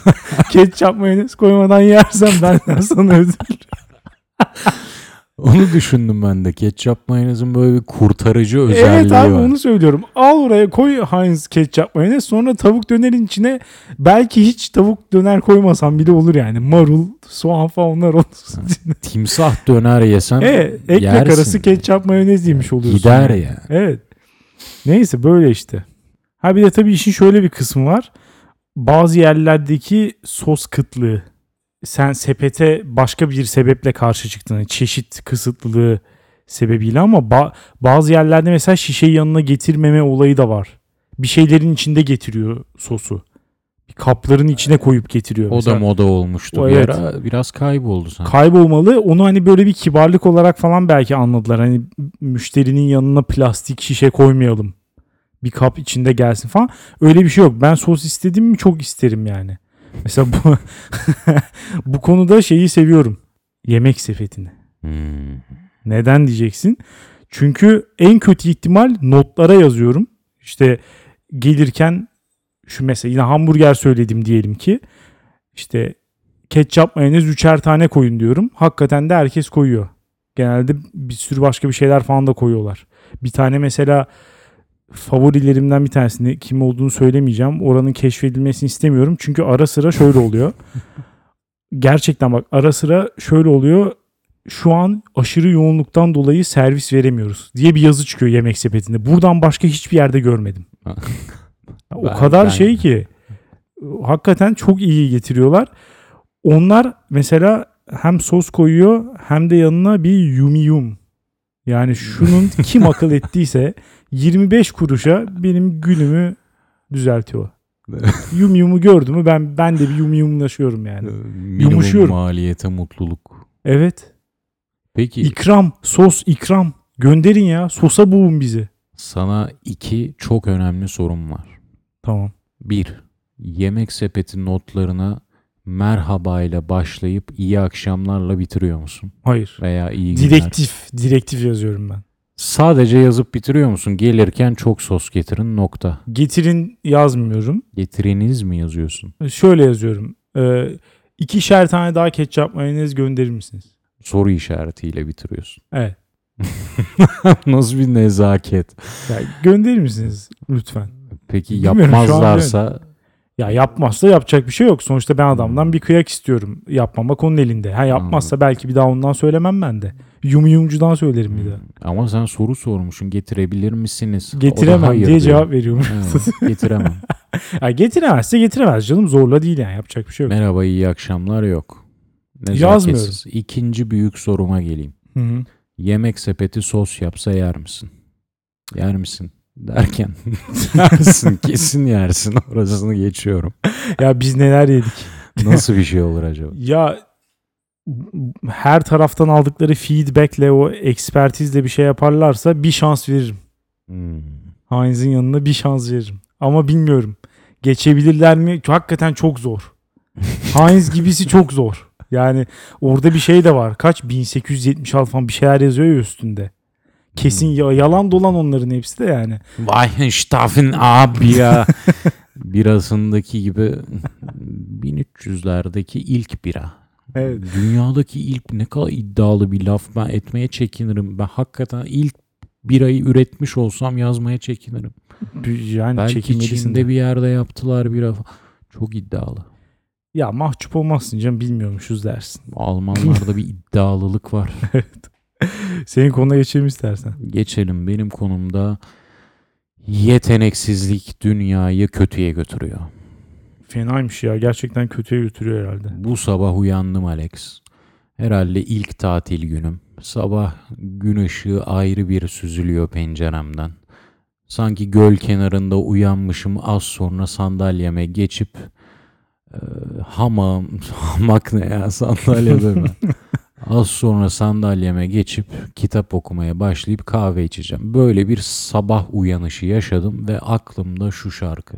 ketçap mayonez koymadan yersen benden sana özür Onu düşündüm ben de. Ketçap mayonezin böyle bir kurtarıcı özelliği Evet abi var. onu söylüyorum. Al oraya koy Heinz ketçap mayonez sonra tavuk dönerin içine belki hiç tavuk döner koymasan bile olur yani. Marul, soğan falan onlar olsun. Timsah döner yesen evet ekmek arası ketçap mayonez yemiş oluyorsun. gider yani. ya. Evet. Neyse böyle işte. Ha bir de tabii işin şöyle bir kısmı var. Bazı yerlerdeki sos kıtlığı. Sen sepete başka bir sebeple karşı çıktın. Yani çeşit kısıtlılığı sebebiyle ama ba- bazı yerlerde mesela şişeyi yanına getirmeme olayı da var. Bir şeylerin içinde getiriyor sosu. Bir kapların içine koyup getiriyor. O mesela. da moda olmuştu O bir evet. ara. Biraz kayboldu sanki. kaybolmalı. Onu hani böyle bir kibarlık olarak falan belki anladılar. Hani müşterinin yanına plastik şişe koymayalım. Bir kap içinde gelsin falan. Öyle bir şey yok. Ben sos istedim mi çok isterim yani. Mesela bu bu konuda şeyi seviyorum. Yemek sepetini. Hmm. Neden diyeceksin? Çünkü en kötü ihtimal notlara yazıyorum. İşte gelirken şu mesela yine hamburger söyledim diyelim ki. İşte ketçap mayonez üçer tane koyun diyorum. Hakikaten de herkes koyuyor. Genelde bir sürü başka bir şeyler falan da koyuyorlar. Bir tane mesela favorilerimden bir tanesini kim olduğunu söylemeyeceğim. Oranın keşfedilmesini istemiyorum. Çünkü ara sıra şöyle oluyor. Gerçekten bak ara sıra şöyle oluyor şu an aşırı yoğunluktan dolayı servis veremiyoruz diye bir yazı çıkıyor yemek sepetinde. Buradan başka hiçbir yerde görmedim. o Ben- kadar ben- şey ki hakikaten çok iyi getiriyorlar. Onlar mesela hem sos koyuyor hem de yanına bir yumiyum. Yani şunun kim akıl ettiyse 25 kuruşa benim günümü düzeltiyor. Yumiyumu gördü mü ben ben de bir yumiyumlaşıyorum yani. Minimum Yumuşuyorum. maliyete mutluluk. Evet. Peki İkram, sos ikram. Gönderin ya. Sosa boğun bizi. sana iki çok önemli sorum var. Tamam. Bir, yemek sepeti notlarına merhaba ile başlayıp iyi akşamlarla bitiriyor musun? Hayır. Veya iyi günler. Direktif. Direktif yazıyorum ben. Sadece yazıp bitiriyor musun? Gelirken çok sos getirin nokta. Getirin yazmıyorum. Getiriniz mi yazıyorsun? Şöyle yazıyorum. Ee, ikişer tane daha ketçap mayonez gönderir misiniz? Soru işaretiyle bitiriyorsun. Evet. Nasıl bir nezaket. Ya gönderir misiniz lütfen? Peki Bilmiyorum, şu an yapmazlarsa Ya yapmazsa yapacak bir şey yok. Sonuçta ben adamdan bir kıyak istiyorum. Yapmamak onun elinde. Ha yapmazsa belki bir daha ondan söylemem ben de. Yum yumcudan söylerim bir daha. ama sen soru sormuşsun getirebilir misiniz? Getiremem diye diyor. cevap veriyorum. Evet, getiremem. ya getiremezse getiremez canım. Zorla değil yani. Yapacak bir şey yok. Merhaba iyi akşamlar yok. Yazmıyorum. Nezaketsiz. İkinci büyük soruma geleyim. Hı hı. Yemek sepeti sos yapsa yer misin? Yer misin? Derken yersin kesin yersin orasını geçiyorum. Ya biz neler yedik. Nasıl bir şey olur acaba? Ya her taraftan aldıkları feedbackle o ekspertizle bir şey yaparlarsa bir şans veririm. Hmm. Heinz'in yanına bir şans veririm. Ama bilmiyorum. Geçebilirler mi? Hakikaten çok zor. Heinz gibisi çok zor. Yani orada bir şey de var. Kaç? 1876 falan bir şeyler yazıyor ya üstünde. Kesin ya, yalan dolan onların hepsi de yani. Weihenstapfen abi ya. Birasındaki gibi 1300'lerdeki ilk bira. Evet. Dünyadaki ilk ne kadar iddialı bir laf. Ben etmeye çekinirim. Ben hakikaten ilk birayı üretmiş olsam yazmaya çekinirim. Yani Belki Çin'de de. bir yerde yaptılar bira. Çok iddialı. Ya mahcup olmazsın canım bilmiyormuşuz dersin. Almanlarda bir iddialılık var. Senin konuna geçelim istersen. Geçelim benim konumda Yeteneksizlik dünyayı kötüye götürüyor. Fenaymış ya. Gerçekten kötüye götürüyor herhalde. Bu sabah uyandım Alex. Herhalde ilk tatil günüm. Sabah gün ışığı ayrı bir süzülüyor penceremden. Sanki göl kenarında uyanmışım az sonra sandalyeme geçip e, hamam, hamak ne ya sandalye deme. Az sonra sandalyeme geçip kitap okumaya başlayıp kahve içeceğim. Böyle bir sabah uyanışı yaşadım ve aklımda şu şarkı.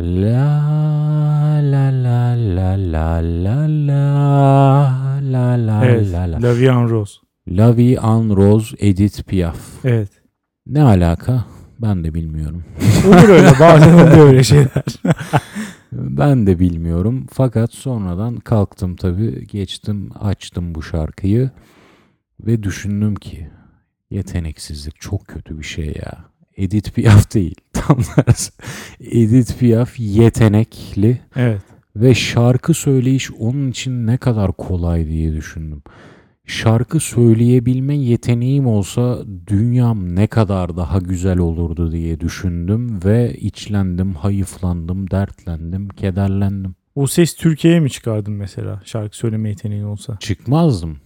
La la la la la la la la la Evet. la la. La Vie en Rose. La Vie en Rose Edith Piaf. Evet. Ne alaka? Ben de bilmiyorum. Olur öyle. Bazen oluyor öyle şeyler. Ben de bilmiyorum. Fakat sonradan kalktım tabii. Geçtim açtım bu şarkıyı. Ve düşündüm ki yeteneksizlik çok kötü bir şey ya. Edith Piaf değil. Tam tersi. Edith Piaf yetenekli Evet. ve şarkı söyleyiş onun için ne kadar kolay diye düşündüm. Şarkı söyleyebilme yeteneğim olsa dünyam ne kadar daha güzel olurdu diye düşündüm ve içlendim, hayıflandım, dertlendim, kederlendim. O ses Türkiye'ye mi çıkardın mesela? Şarkı söyleme yeteneğin olsa. Çıkmazdım.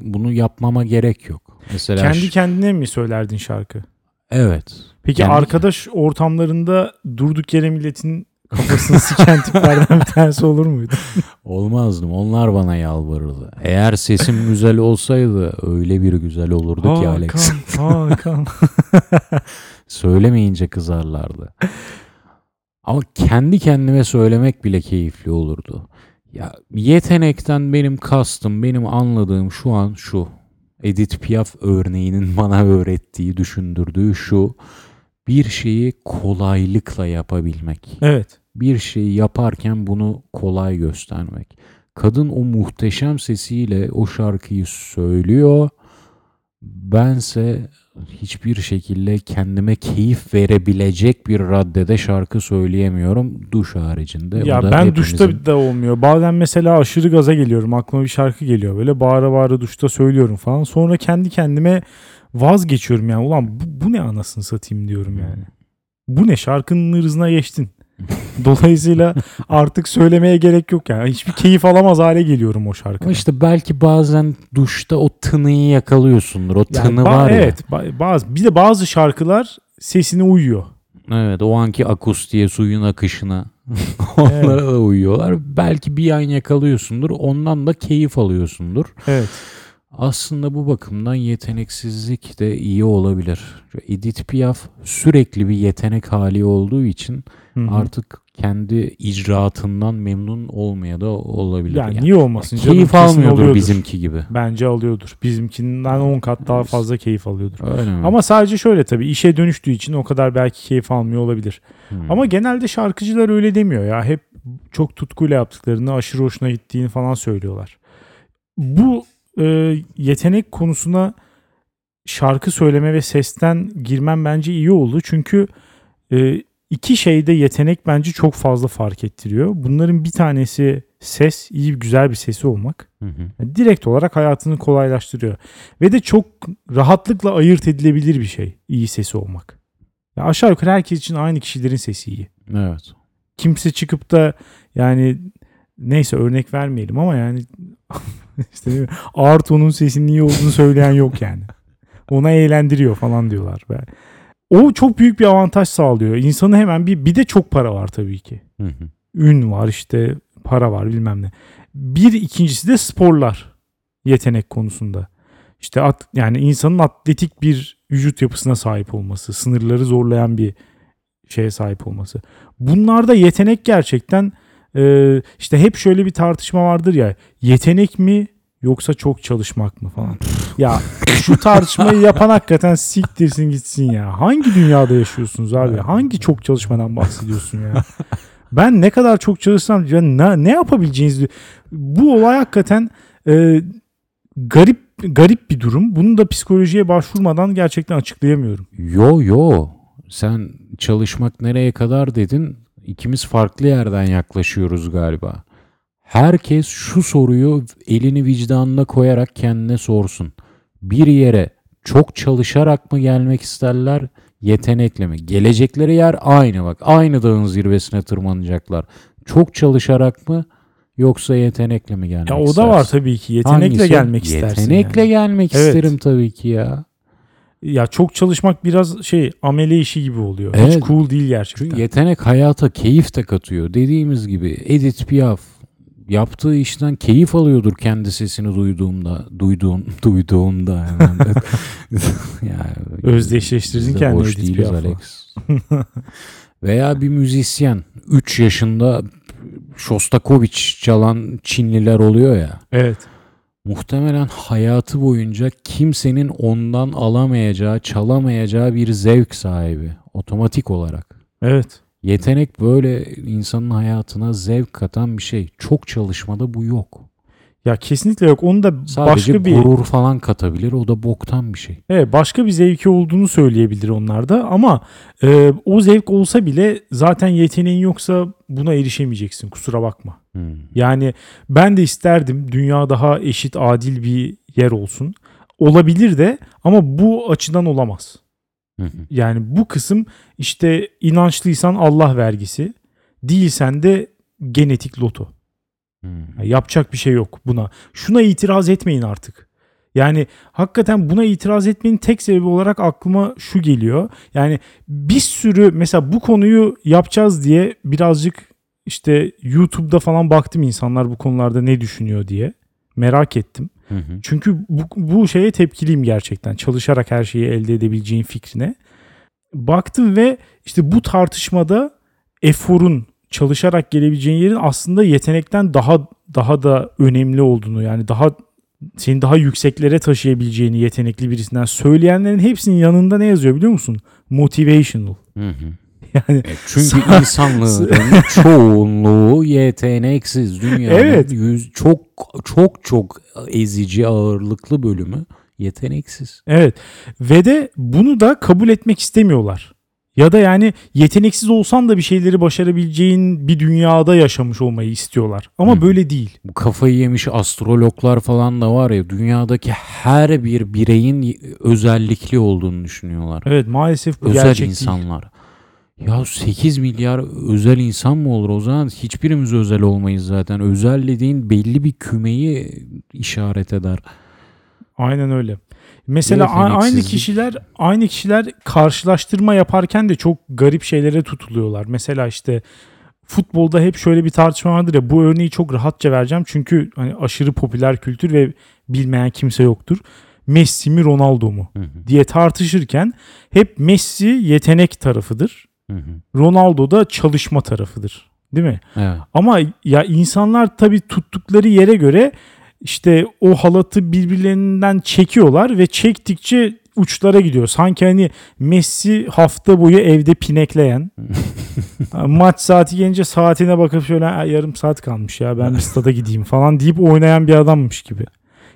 Bunu yapmama gerek yok. Mesela Kendi kendine mi söylerdin şarkı? evet. Peki Kendi- arkadaş ortamlarında durduk yere milletin kafasını siken tiplerden bir tanesi olur muydu? Olmazdım. Onlar bana yalvarırdı. Eğer sesim güzel olsaydı öyle bir güzel olurdu ki Alex. Hakan, Hakan. Söylemeyince kızarlardı. Ama kendi kendime söylemek bile keyifli olurdu. Ya yetenekten benim kastım, benim anladığım şu an şu. Edith Piaf örneğinin bana öğrettiği, düşündürdüğü şu. Bir şeyi kolaylıkla yapabilmek. Evet. Bir şeyi yaparken bunu kolay göstermek. Kadın o muhteşem sesiyle o şarkıyı söylüyor. Bense hiçbir şekilde kendime keyif verebilecek bir raddede şarkı söyleyemiyorum duş haricinde. Ya ben hepimizin- duşta da olmuyor. Bazen mesela aşırı gaza geliyorum. Aklıma bir şarkı geliyor. Böyle bağıra bağıra duşta söylüyorum falan. Sonra kendi kendime vazgeçiyorum yani. Ulan bu, bu ne anasını satayım diyorum yani. Bu ne şarkının hırzına geçtin. Dolayısıyla artık söylemeye gerek yok yani. Hiçbir keyif alamaz hale geliyorum o şarkıdan. İşte belki bazen duşta o tınıyı yakalıyorsundur. O Yani tını ba- var ya. Evet. ba- bazı bir de bazı şarkılar sesine uyuyor. Evet o anki akustiğe suyun akışına onlara da uyuyorlar. Belki bir an yakalıyorsundur ondan da keyif alıyorsundur. Evet. Aslında bu bakımdan yeteneksizlik de iyi olabilir. Edith Piaf sürekli bir yetenek hali olduğu için Hı hı. artık kendi icraatından memnun olmaya da olabilir. yani Yani niye olmasın canım? keyif almıyordur oluyordur. bizimki gibi. Bence alıyordur. Bizimkinden 10 kat daha fazla keyif alıyordur. Öyle mi? Ama sadece şöyle tabii işe dönüştüğü için o kadar belki keyif almıyor olabilir. Hmm. Ama genelde şarkıcılar öyle demiyor ya. Hep çok tutkuyla yaptıklarını, aşırı hoşuna gittiğini falan söylüyorlar. Bu e, yetenek konusuna şarkı söyleme ve sesten girmem bence iyi oldu. Çünkü e, iki şeyde yetenek bence çok fazla fark ettiriyor. Bunların bir tanesi ses, iyi güzel bir sesi olmak. Hı hı. Yani direkt olarak hayatını kolaylaştırıyor. Ve de çok rahatlıkla ayırt edilebilir bir şey iyi sesi olmak. Ya aşağı yukarı herkes için aynı kişilerin sesi iyi. Evet. Kimse çıkıp da yani neyse örnek vermeyelim ama yani işte? Arto'nun sesinin iyi olduğunu söyleyen yok yani. Ona eğlendiriyor falan diyorlar. O çok büyük bir avantaj sağlıyor. İnsanı hemen bir bir de çok para var tabii ki Hı hı. ün var işte para var bilmem ne. Bir ikincisi de sporlar yetenek konusunda. İşte at, yani insanın atletik bir vücut yapısına sahip olması, sınırları zorlayan bir şeye sahip olması. Bunlarda yetenek gerçekten e, işte hep şöyle bir tartışma vardır ya yetenek mi yoksa çok çalışmak mı falan. ya şu tartışmayı yapan hakikaten siktirsin gitsin ya. Hangi dünyada yaşıyorsunuz abi? Hangi çok çalışmadan bahsediyorsun ya? Ben ne kadar çok çalışsam ne, ne yapabileceğinizi bu olay hakikaten e, garip garip bir durum. Bunu da psikolojiye başvurmadan gerçekten açıklayamıyorum. Yo yo. Sen çalışmak nereye kadar dedin? İkimiz farklı yerden yaklaşıyoruz galiba. Herkes şu soruyu elini vicdanına koyarak kendine sorsun. Bir yere çok çalışarak mı gelmek isterler Yetenekle mi? Gelecekleri yer aynı bak. Aynı dağın zirvesine tırmanacaklar. Çok çalışarak mı yoksa yetenekle mi gelmek Ya o da istersin? var tabii ki. Yetenekle Hangisi? gelmek istersin. Yetenekle yani. gelmek Evet. isterim tabii ki ya. Ya çok çalışmak biraz şey amele işi gibi oluyor. Hiç Evet. cool değil gerçekten. Çünkü yetenek hayata keyif de katıyor. Dediğimiz gibi Edith Piaf yaptığı işten keyif alıyordur kendi sesini duyduğumda, duyduğum, duyduğumda hemen. yani, Özdeşleştirdin kendini Edith değiliz. Alex. Veya bir müzisyen 3 yaşında Shostakovich çalan Çinliler oluyor ya. Evet. Muhtemelen hayatı boyunca kimsenin ondan alamayacağı, çalamayacağı bir zevk sahibi. Otomatik olarak. Evet. Yetenek böyle insanın hayatına zevk katan bir şey. Çok çalışmada bu yok. Ya kesinlikle yok. Onu da Sadece başka bir gurur falan katabilir. O da boktan bir şey. Evet, başka bir zevki olduğunu söyleyebilir onlar da ama e, o zevk olsa bile zaten yeteneğin yoksa buna erişemeyeceksin kusura bakma. Hmm. Yani ben de isterdim dünya daha eşit adil bir yer olsun. Olabilir de ama bu açıdan olamaz. Yani bu kısım işte inançlıysan Allah vergisi, değilsen de genetik loto. Hmm. Yani yapacak bir şey yok buna. Şuna itiraz etmeyin artık. Yani hakikaten buna itiraz etmenin tek sebebi olarak aklıma şu geliyor. Yani bir sürü mesela bu konuyu yapacağız diye birazcık işte YouTube'da falan baktım insanlar bu konularda ne düşünüyor diye. Merak ettim. Hı hı. Çünkü bu, bu şeye tepkiliyim gerçekten. Çalışarak her şeyi elde edebileceğin fikrine. Baktım ve işte bu tartışmada eforun çalışarak gelebileceğin yerin aslında yetenekten daha daha da önemli olduğunu yani daha seni daha yükseklere taşıyabileceğini yetenekli birisinden söyleyenlerin hepsinin yanında ne yazıyor biliyor musun? Motivational. Hı hı. Yani E, Çünkü insanlığın çoğunluğu yeteneksiz. Dünyanın Evet. yüz, çok çok çok ezici ağırlıklı bölümü yeteneksiz. Evet ve de bunu da kabul etmek istemiyorlar. Ya da yani yeteneksiz olsan da bir şeyleri başarabileceğin bir dünyada yaşamış olmayı istiyorlar. Ama Hı. böyle değil. Bu kafayı yemiş astrologlar falan da var ya dünyadaki her bir bireyin özellikli olduğunu düşünüyorlar. Evet maalesef bu özel gerçek değil. insanlar. Ya 8 milyar özel insan mı olur? O zaman hiçbirimiz özel olmayız zaten. Özel dediğin belli bir kümeyi işaret eder. Aynen öyle. Mesela a- aynı kişiler aynı kişiler karşılaştırma yaparken de çok garip şeylere tutuluyorlar. Mesela işte futbolda hep şöyle bir tartışma vardır ya bu örneği çok rahatça vereceğim çünkü hani aşırı popüler kültür ve bilmeyen kimse yoktur. Messi mi Ronaldo mu Hı hı, diye tartışırken hep Messi yetenek tarafıdır. hı hı. Ronaldo da çalışma tarafıdır. Değil mi? Evet. Ama ya insanlar tabii tuttukları yere göre işte o halatı birbirlerinden çekiyorlar ve çektikçe uçlara gidiyor. Sanki hani Messi hafta boyu evde pinekleyen maç saati gelince saatine bakıp şöyle "Ha, yarım saat kalmış ya ben bir stada gideyim falan deyip oynayan bir adammış gibi.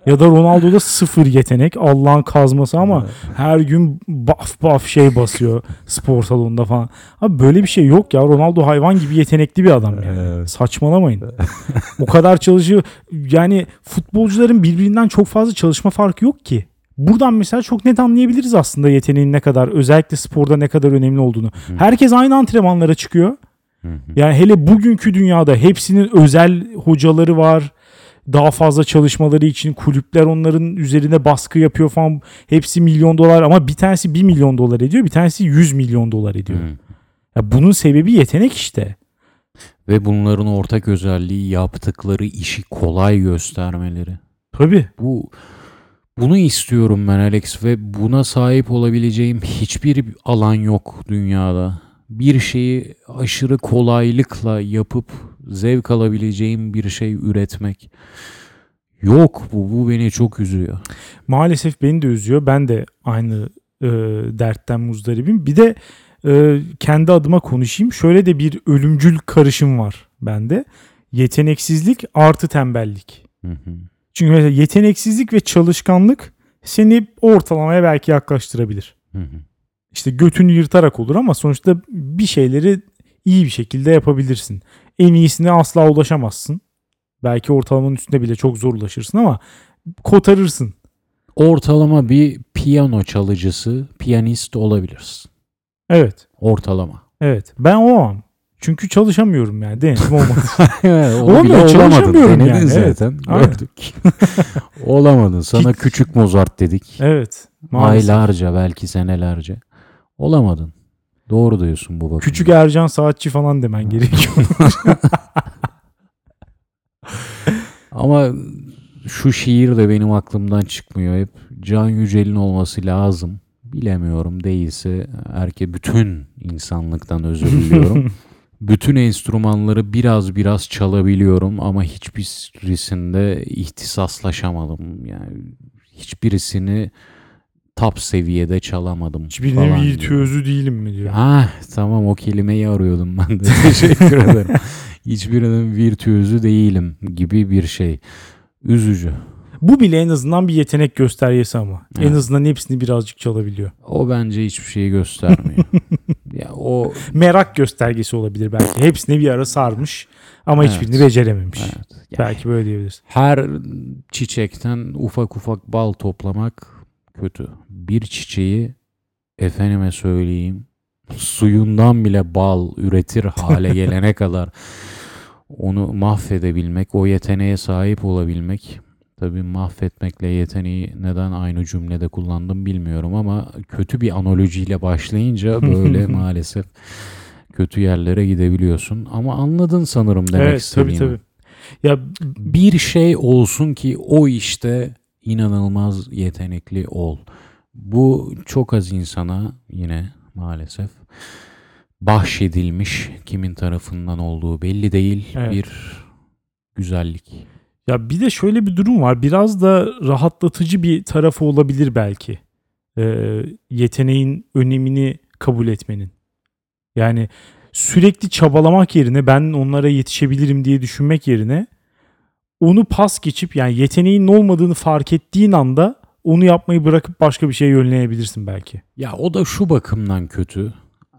Ya da Ronaldo'da sıfır yetenek Allah'ın kazması ama her gün baf baf şey basıyor spor salonunda falan. Abi böyle bir şey yok ya. Ronaldo hayvan gibi yetenekli bir adam yani. Evet. Saçmalamayın. o kadar çalışıyor. Yani futbolcuların birbirinden çok fazla çalışma farkı yok ki. Buradan mesela çok net anlayabiliriz aslında yeteneğin ne kadar özellikle sporda ne kadar önemli olduğunu. Herkes aynı antrenmanlara çıkıyor. Hı hı. Yani hele bugünkü dünyada hepsinin özel hocaları var. Daha fazla çalışmaları için kulüpler onların üzerine baskı yapıyor falan. Hepsi milyon dolar ama bir tanesi 1 milyon dolar ediyor. Bir tanesi 100 milyon dolar ediyor. Hı. Ya bunun sebebi yetenek işte. Ve bunların ortak özelliği yaptıkları işi kolay göstermeleri. Tabii. Bu bunu istiyorum ben Alex ve buna sahip olabileceğim hiçbir alan yok dünyada. Bir şeyi aşırı kolaylıkla yapıp zevk alabileceğim bir şey üretmek. Yok bu, bu beni çok üzüyor. Maalesef beni de üzüyor. Ben de aynı e, dertten muzdaribim. Bir de e, kendi adıma konuşayım. Şöyle de bir ölümcül karışım var bende. Yeteneksizlik artı tembellik. Hı hı. Çünkü mesela yeteneksizlik ve çalışkanlık seni ortalamaya belki yaklaştırabilir. Hı hı. İşte götünü yırtarak olur ama sonuçta bir şeyleri iyi bir şekilde yapabilirsin. En iyisine asla ulaşamazsın. Belki ortalamanın üstünde bile çok zor ulaşırsın ama kotarırsın. Ortalama bir piyano çalıcısı, piyanist olabilirsin. Evet. Ortalama. Evet. Ben olamam. Çünkü çalışamıyorum yani. Denedim olmadı. Evet, Olmuyor, çalışamıyorum Denedin yani, zaten. Gördük. Olamadın. Sana küçük Mozart dedik. evet. Maalesef. Aylarca belki senelerce. Olamadın. Doğru diyorsun bu bakımda. Küçük Ercan Saatçi falan demen gerekiyor. Ama şu şiir de benim aklımdan çıkmıyor hep. Can Yücel'in olması lazım. Bilemiyorum değilse erke bütün insanlıktan özür diliyorum. bütün enstrümanları biraz biraz çalabiliyorum ama hiçbirisinde ihtisaslaşamadım. Yani hiçbirisini top seviyede çalamadım. Hiçbirinin falan gibi. virtüözü değilim mi diyor. Ah tamam o kelimeyi arıyordum ben de. Teşekkür ederim. Hiçbirinin virtüözü değilim gibi bir şey. Üzücü. Bu bile en azından bir yetenek göstergesi ama. En Evet. azından hepsini birazcık çalabiliyor. O bence hiçbir şeyi göstermiyor. ya o Merak göstergesi olabilir belki. Hepsini bir ara sarmış ama Evet. hiçbirini becerememiş. evet. Yani Belki böyle diyebiliriz. her çiçekten ufak ufak bal toplamak kötü. Bir çiçeği efendime söyleyeyim suyundan bile bal üretir hale gelene kadar onu mahvedebilmek, o yeteneğe sahip olabilmek Tabii mahvetmekle yeteneği neden aynı cümlede kullandım bilmiyorum ama kötü bir analojiyle başlayınca böyle maalesef kötü yerlere gidebiliyorsun. Ama anladın sanırım demek evet tabii istediğimi. tabii. Ya Bir şey olsun ki o işte inanılmaz yetenekli ol. Bu çok az insana yine maalesef bahşedilmiş kimin tarafından olduğu belli değil Evet. bir güzellik. Ya bir de şöyle bir durum var. Biraz da rahatlatıcı bir tarafı olabilir belki. Ee, yeteneğin önemini kabul etmenin. Yani sürekli çabalamak yerine ben onlara yetişebilirim diye düşünmek yerine onu pas geçip yani yeteneğin olmadığını fark ettiğin anda onu yapmayı bırakıp başka bir şeye yönlenebilirsin belki. Ya o da şu bakımdan kötü.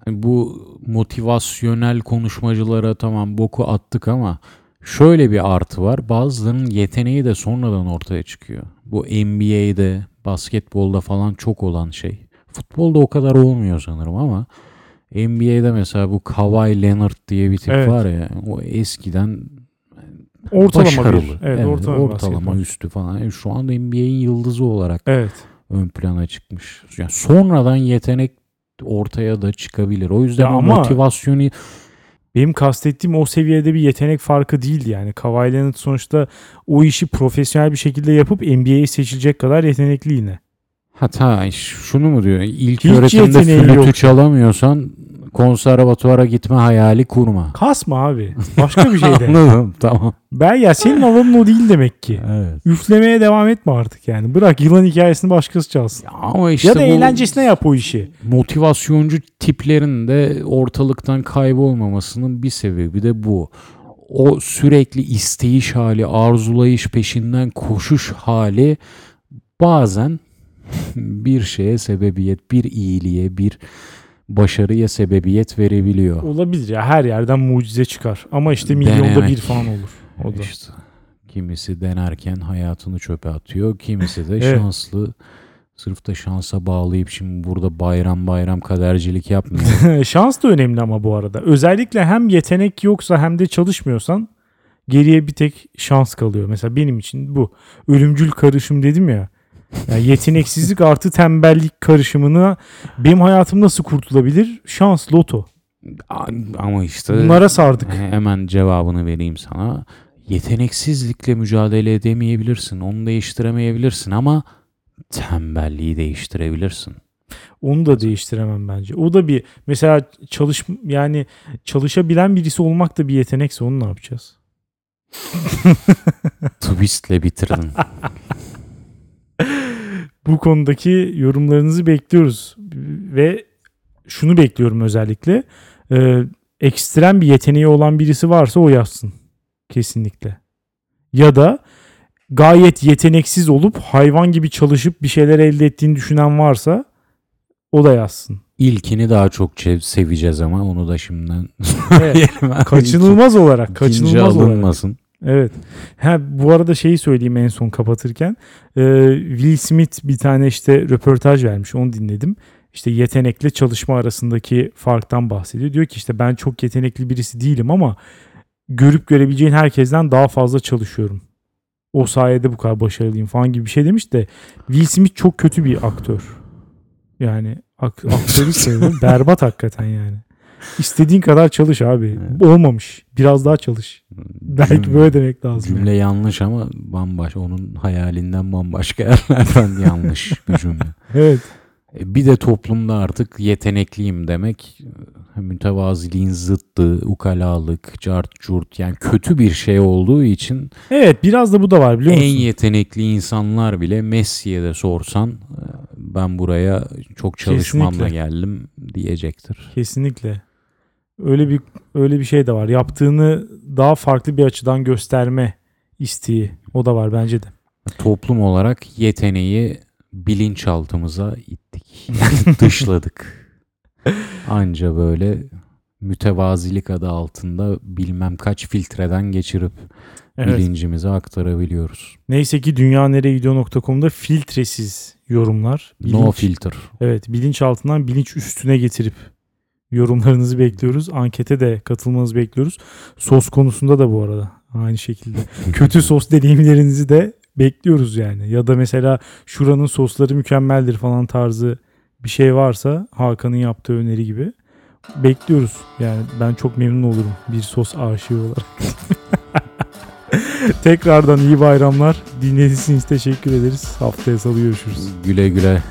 Hani Bu motivasyonel konuşmacılara tamam boku attık ama şöyle bir artı var. Bazılarının yeteneği de sonradan ortaya çıkıyor. Bu NBA'de, basketbolda falan çok olan şey. Futbolda o kadar olmuyor sanırım ama NBA'de mesela bu Kawhi Leonard diye bir tip Evet. var ya o eskiden Ortalama başarılı. bir. Evet, ortalama, ortalama basketbol. üstü falan. Yani şu anda NBA'in yıldızı olarak Evet. ön plana çıkmış. Yani sonradan yetenek ortaya da çıkabilir. O yüzden Ya o motivasyonu Benim kastettiğim o seviyede bir yetenek farkı değildi yani. Kawhi Leonard sonuçta o işi profesyonel bir şekilde yapıp NBA'ye seçilecek kadar yetenekli yine. hatta şunu mu diyor? İlk Hiç öğretimde flütü yok. çalamıyorsan konservatuvara gitme hayali kurma. Kasma abi. Başka bir şey de. Anladım tamam. ben ya senin alanın o değil demek ki. Evet. Üflemeye devam etme artık yani. Bırak yılan hikayesini başkası çalsın. Ya ama işte ya da eğlencesine yap o işi. motivasyoncu tiplerin de ortalıktan kaybolmamasının bir sebebi de bu. O sürekli isteyiş hali, arzulayış peşinden koşuş hali bazen bir şeye sebebiyet, bir iyiliğe, bir başarıya sebebiyet verebiliyor. Olabilir ya her yerden mucize çıkar. Ama işte milyonda Denemek. bir falan olur. O da. İşte kimisi denerken hayatını çöpe atıyor, kimisi de Evet. şanslı. Sırf da şansa bağlayıp şimdi burada bayram bayram kadercilik yapmıyor. Şans da önemli ama bu arada. Özellikle hem yetenek yoksa hem de çalışmıyorsan geriye bir tek şans kalıyor. Mesela benim için bu. Ölümcül karışım dedim ya. Yani yeteneksizlik artı tembellik karışımına benim hayatım nasıl kurtulabilir? Şans, loto. Ama işte Bunlara sardık. hemen cevabını vereyim sana. Yeteneksizlikle mücadele edemeyebilirsin. Onu değiştiremeyebilirsin ama tembelliği değiştirebilirsin. Onu da değiştiremem bence. O da bir mesela çalış yani çalışabilen birisi olmak da bir yetenekse onu ne yapacağız? Twistle bitirdin. bu konudaki yorumlarınızı bekliyoruz. Ve şunu bekliyorum özellikle Ee, ekstrem bir yeteneği olan birisi varsa o yazsın kesinlikle. Ya da gayet yeteneksiz olup hayvan gibi çalışıp bir şeyler elde ettiğini düşünen varsa o da yazsın. İlkini daha çok seveceğiz ama onu da şimdiden Evet, kaçınılmaz olarak kaçınılmaz olarak. Evet. Ha, bu arada şeyi söyleyeyim en son kapatırken. Ee, Will Smith bir tane işte röportaj vermiş. Onu dinledim. işte yetenekle çalışma arasındaki farktan bahsediyor. Diyor ki işte ben çok yetenekli birisi değilim ama görüp görebileceğin herkesten daha fazla çalışıyorum. O sayede bu kadar başarılıyım falan gibi bir şey demiş de Will Smith çok kötü bir aktör. Yani ak- aktörü. Berbat hakikaten yani. İstediğin kadar çalış abi. Evet. Olmamış. Biraz daha çalış. Belki Cümle- böyle demek lazım. Cümle yanlış ama bambaşka. Onun hayalinden bambaşka yerlerden yanlış bir cümle. Evet. E, Bir de toplumda artık yetenekliyim demek e, mütevaziliğin zıttı, ukalalık, cart curt yani kötü bir şey olduğu için Evet biraz da bu da var biliyor musun? en yetenekli insanlar bile Messi'ye de sorsan e, ben buraya çok çalışmamla Kesinlikle. geldim diyecektir. Kesinlikle. Öyle bir öyle bir şey de var. Yaptığını daha farklı bir açıdan gösterme isteği. O da var bence de. Toplum olarak yeteneği bilinçaltımıza ittik. Yani dışladık. Anca böyle mütevazilik adı altında bilmem kaç filtreden geçirip Evet. bilincimize aktarabiliyoruz. Neyse ki dünyanereyegidiyor.com'da filtresiz yorumlar. No Bilinç, filter. evet, bilinç altından bilinç üstüne getirip yorumlarınızı bekliyoruz. Ankete de katılmanızı bekliyoruz. Sos konusunda da bu arada aynı şekilde. Kötü sos deneyimlerinizi de bekliyoruz yani. Ya da mesela şuranın sosları mükemmeldir falan tarzı bir şey varsa Hakan'ın yaptığı öneri gibi bekliyoruz. Yani ben çok memnun olurum bir sos aşığı olarak. Tekrardan iyi bayramlar. Dinlediğiniz için teşekkür ederiz. Haftaya salı görüşürüz. Güle güle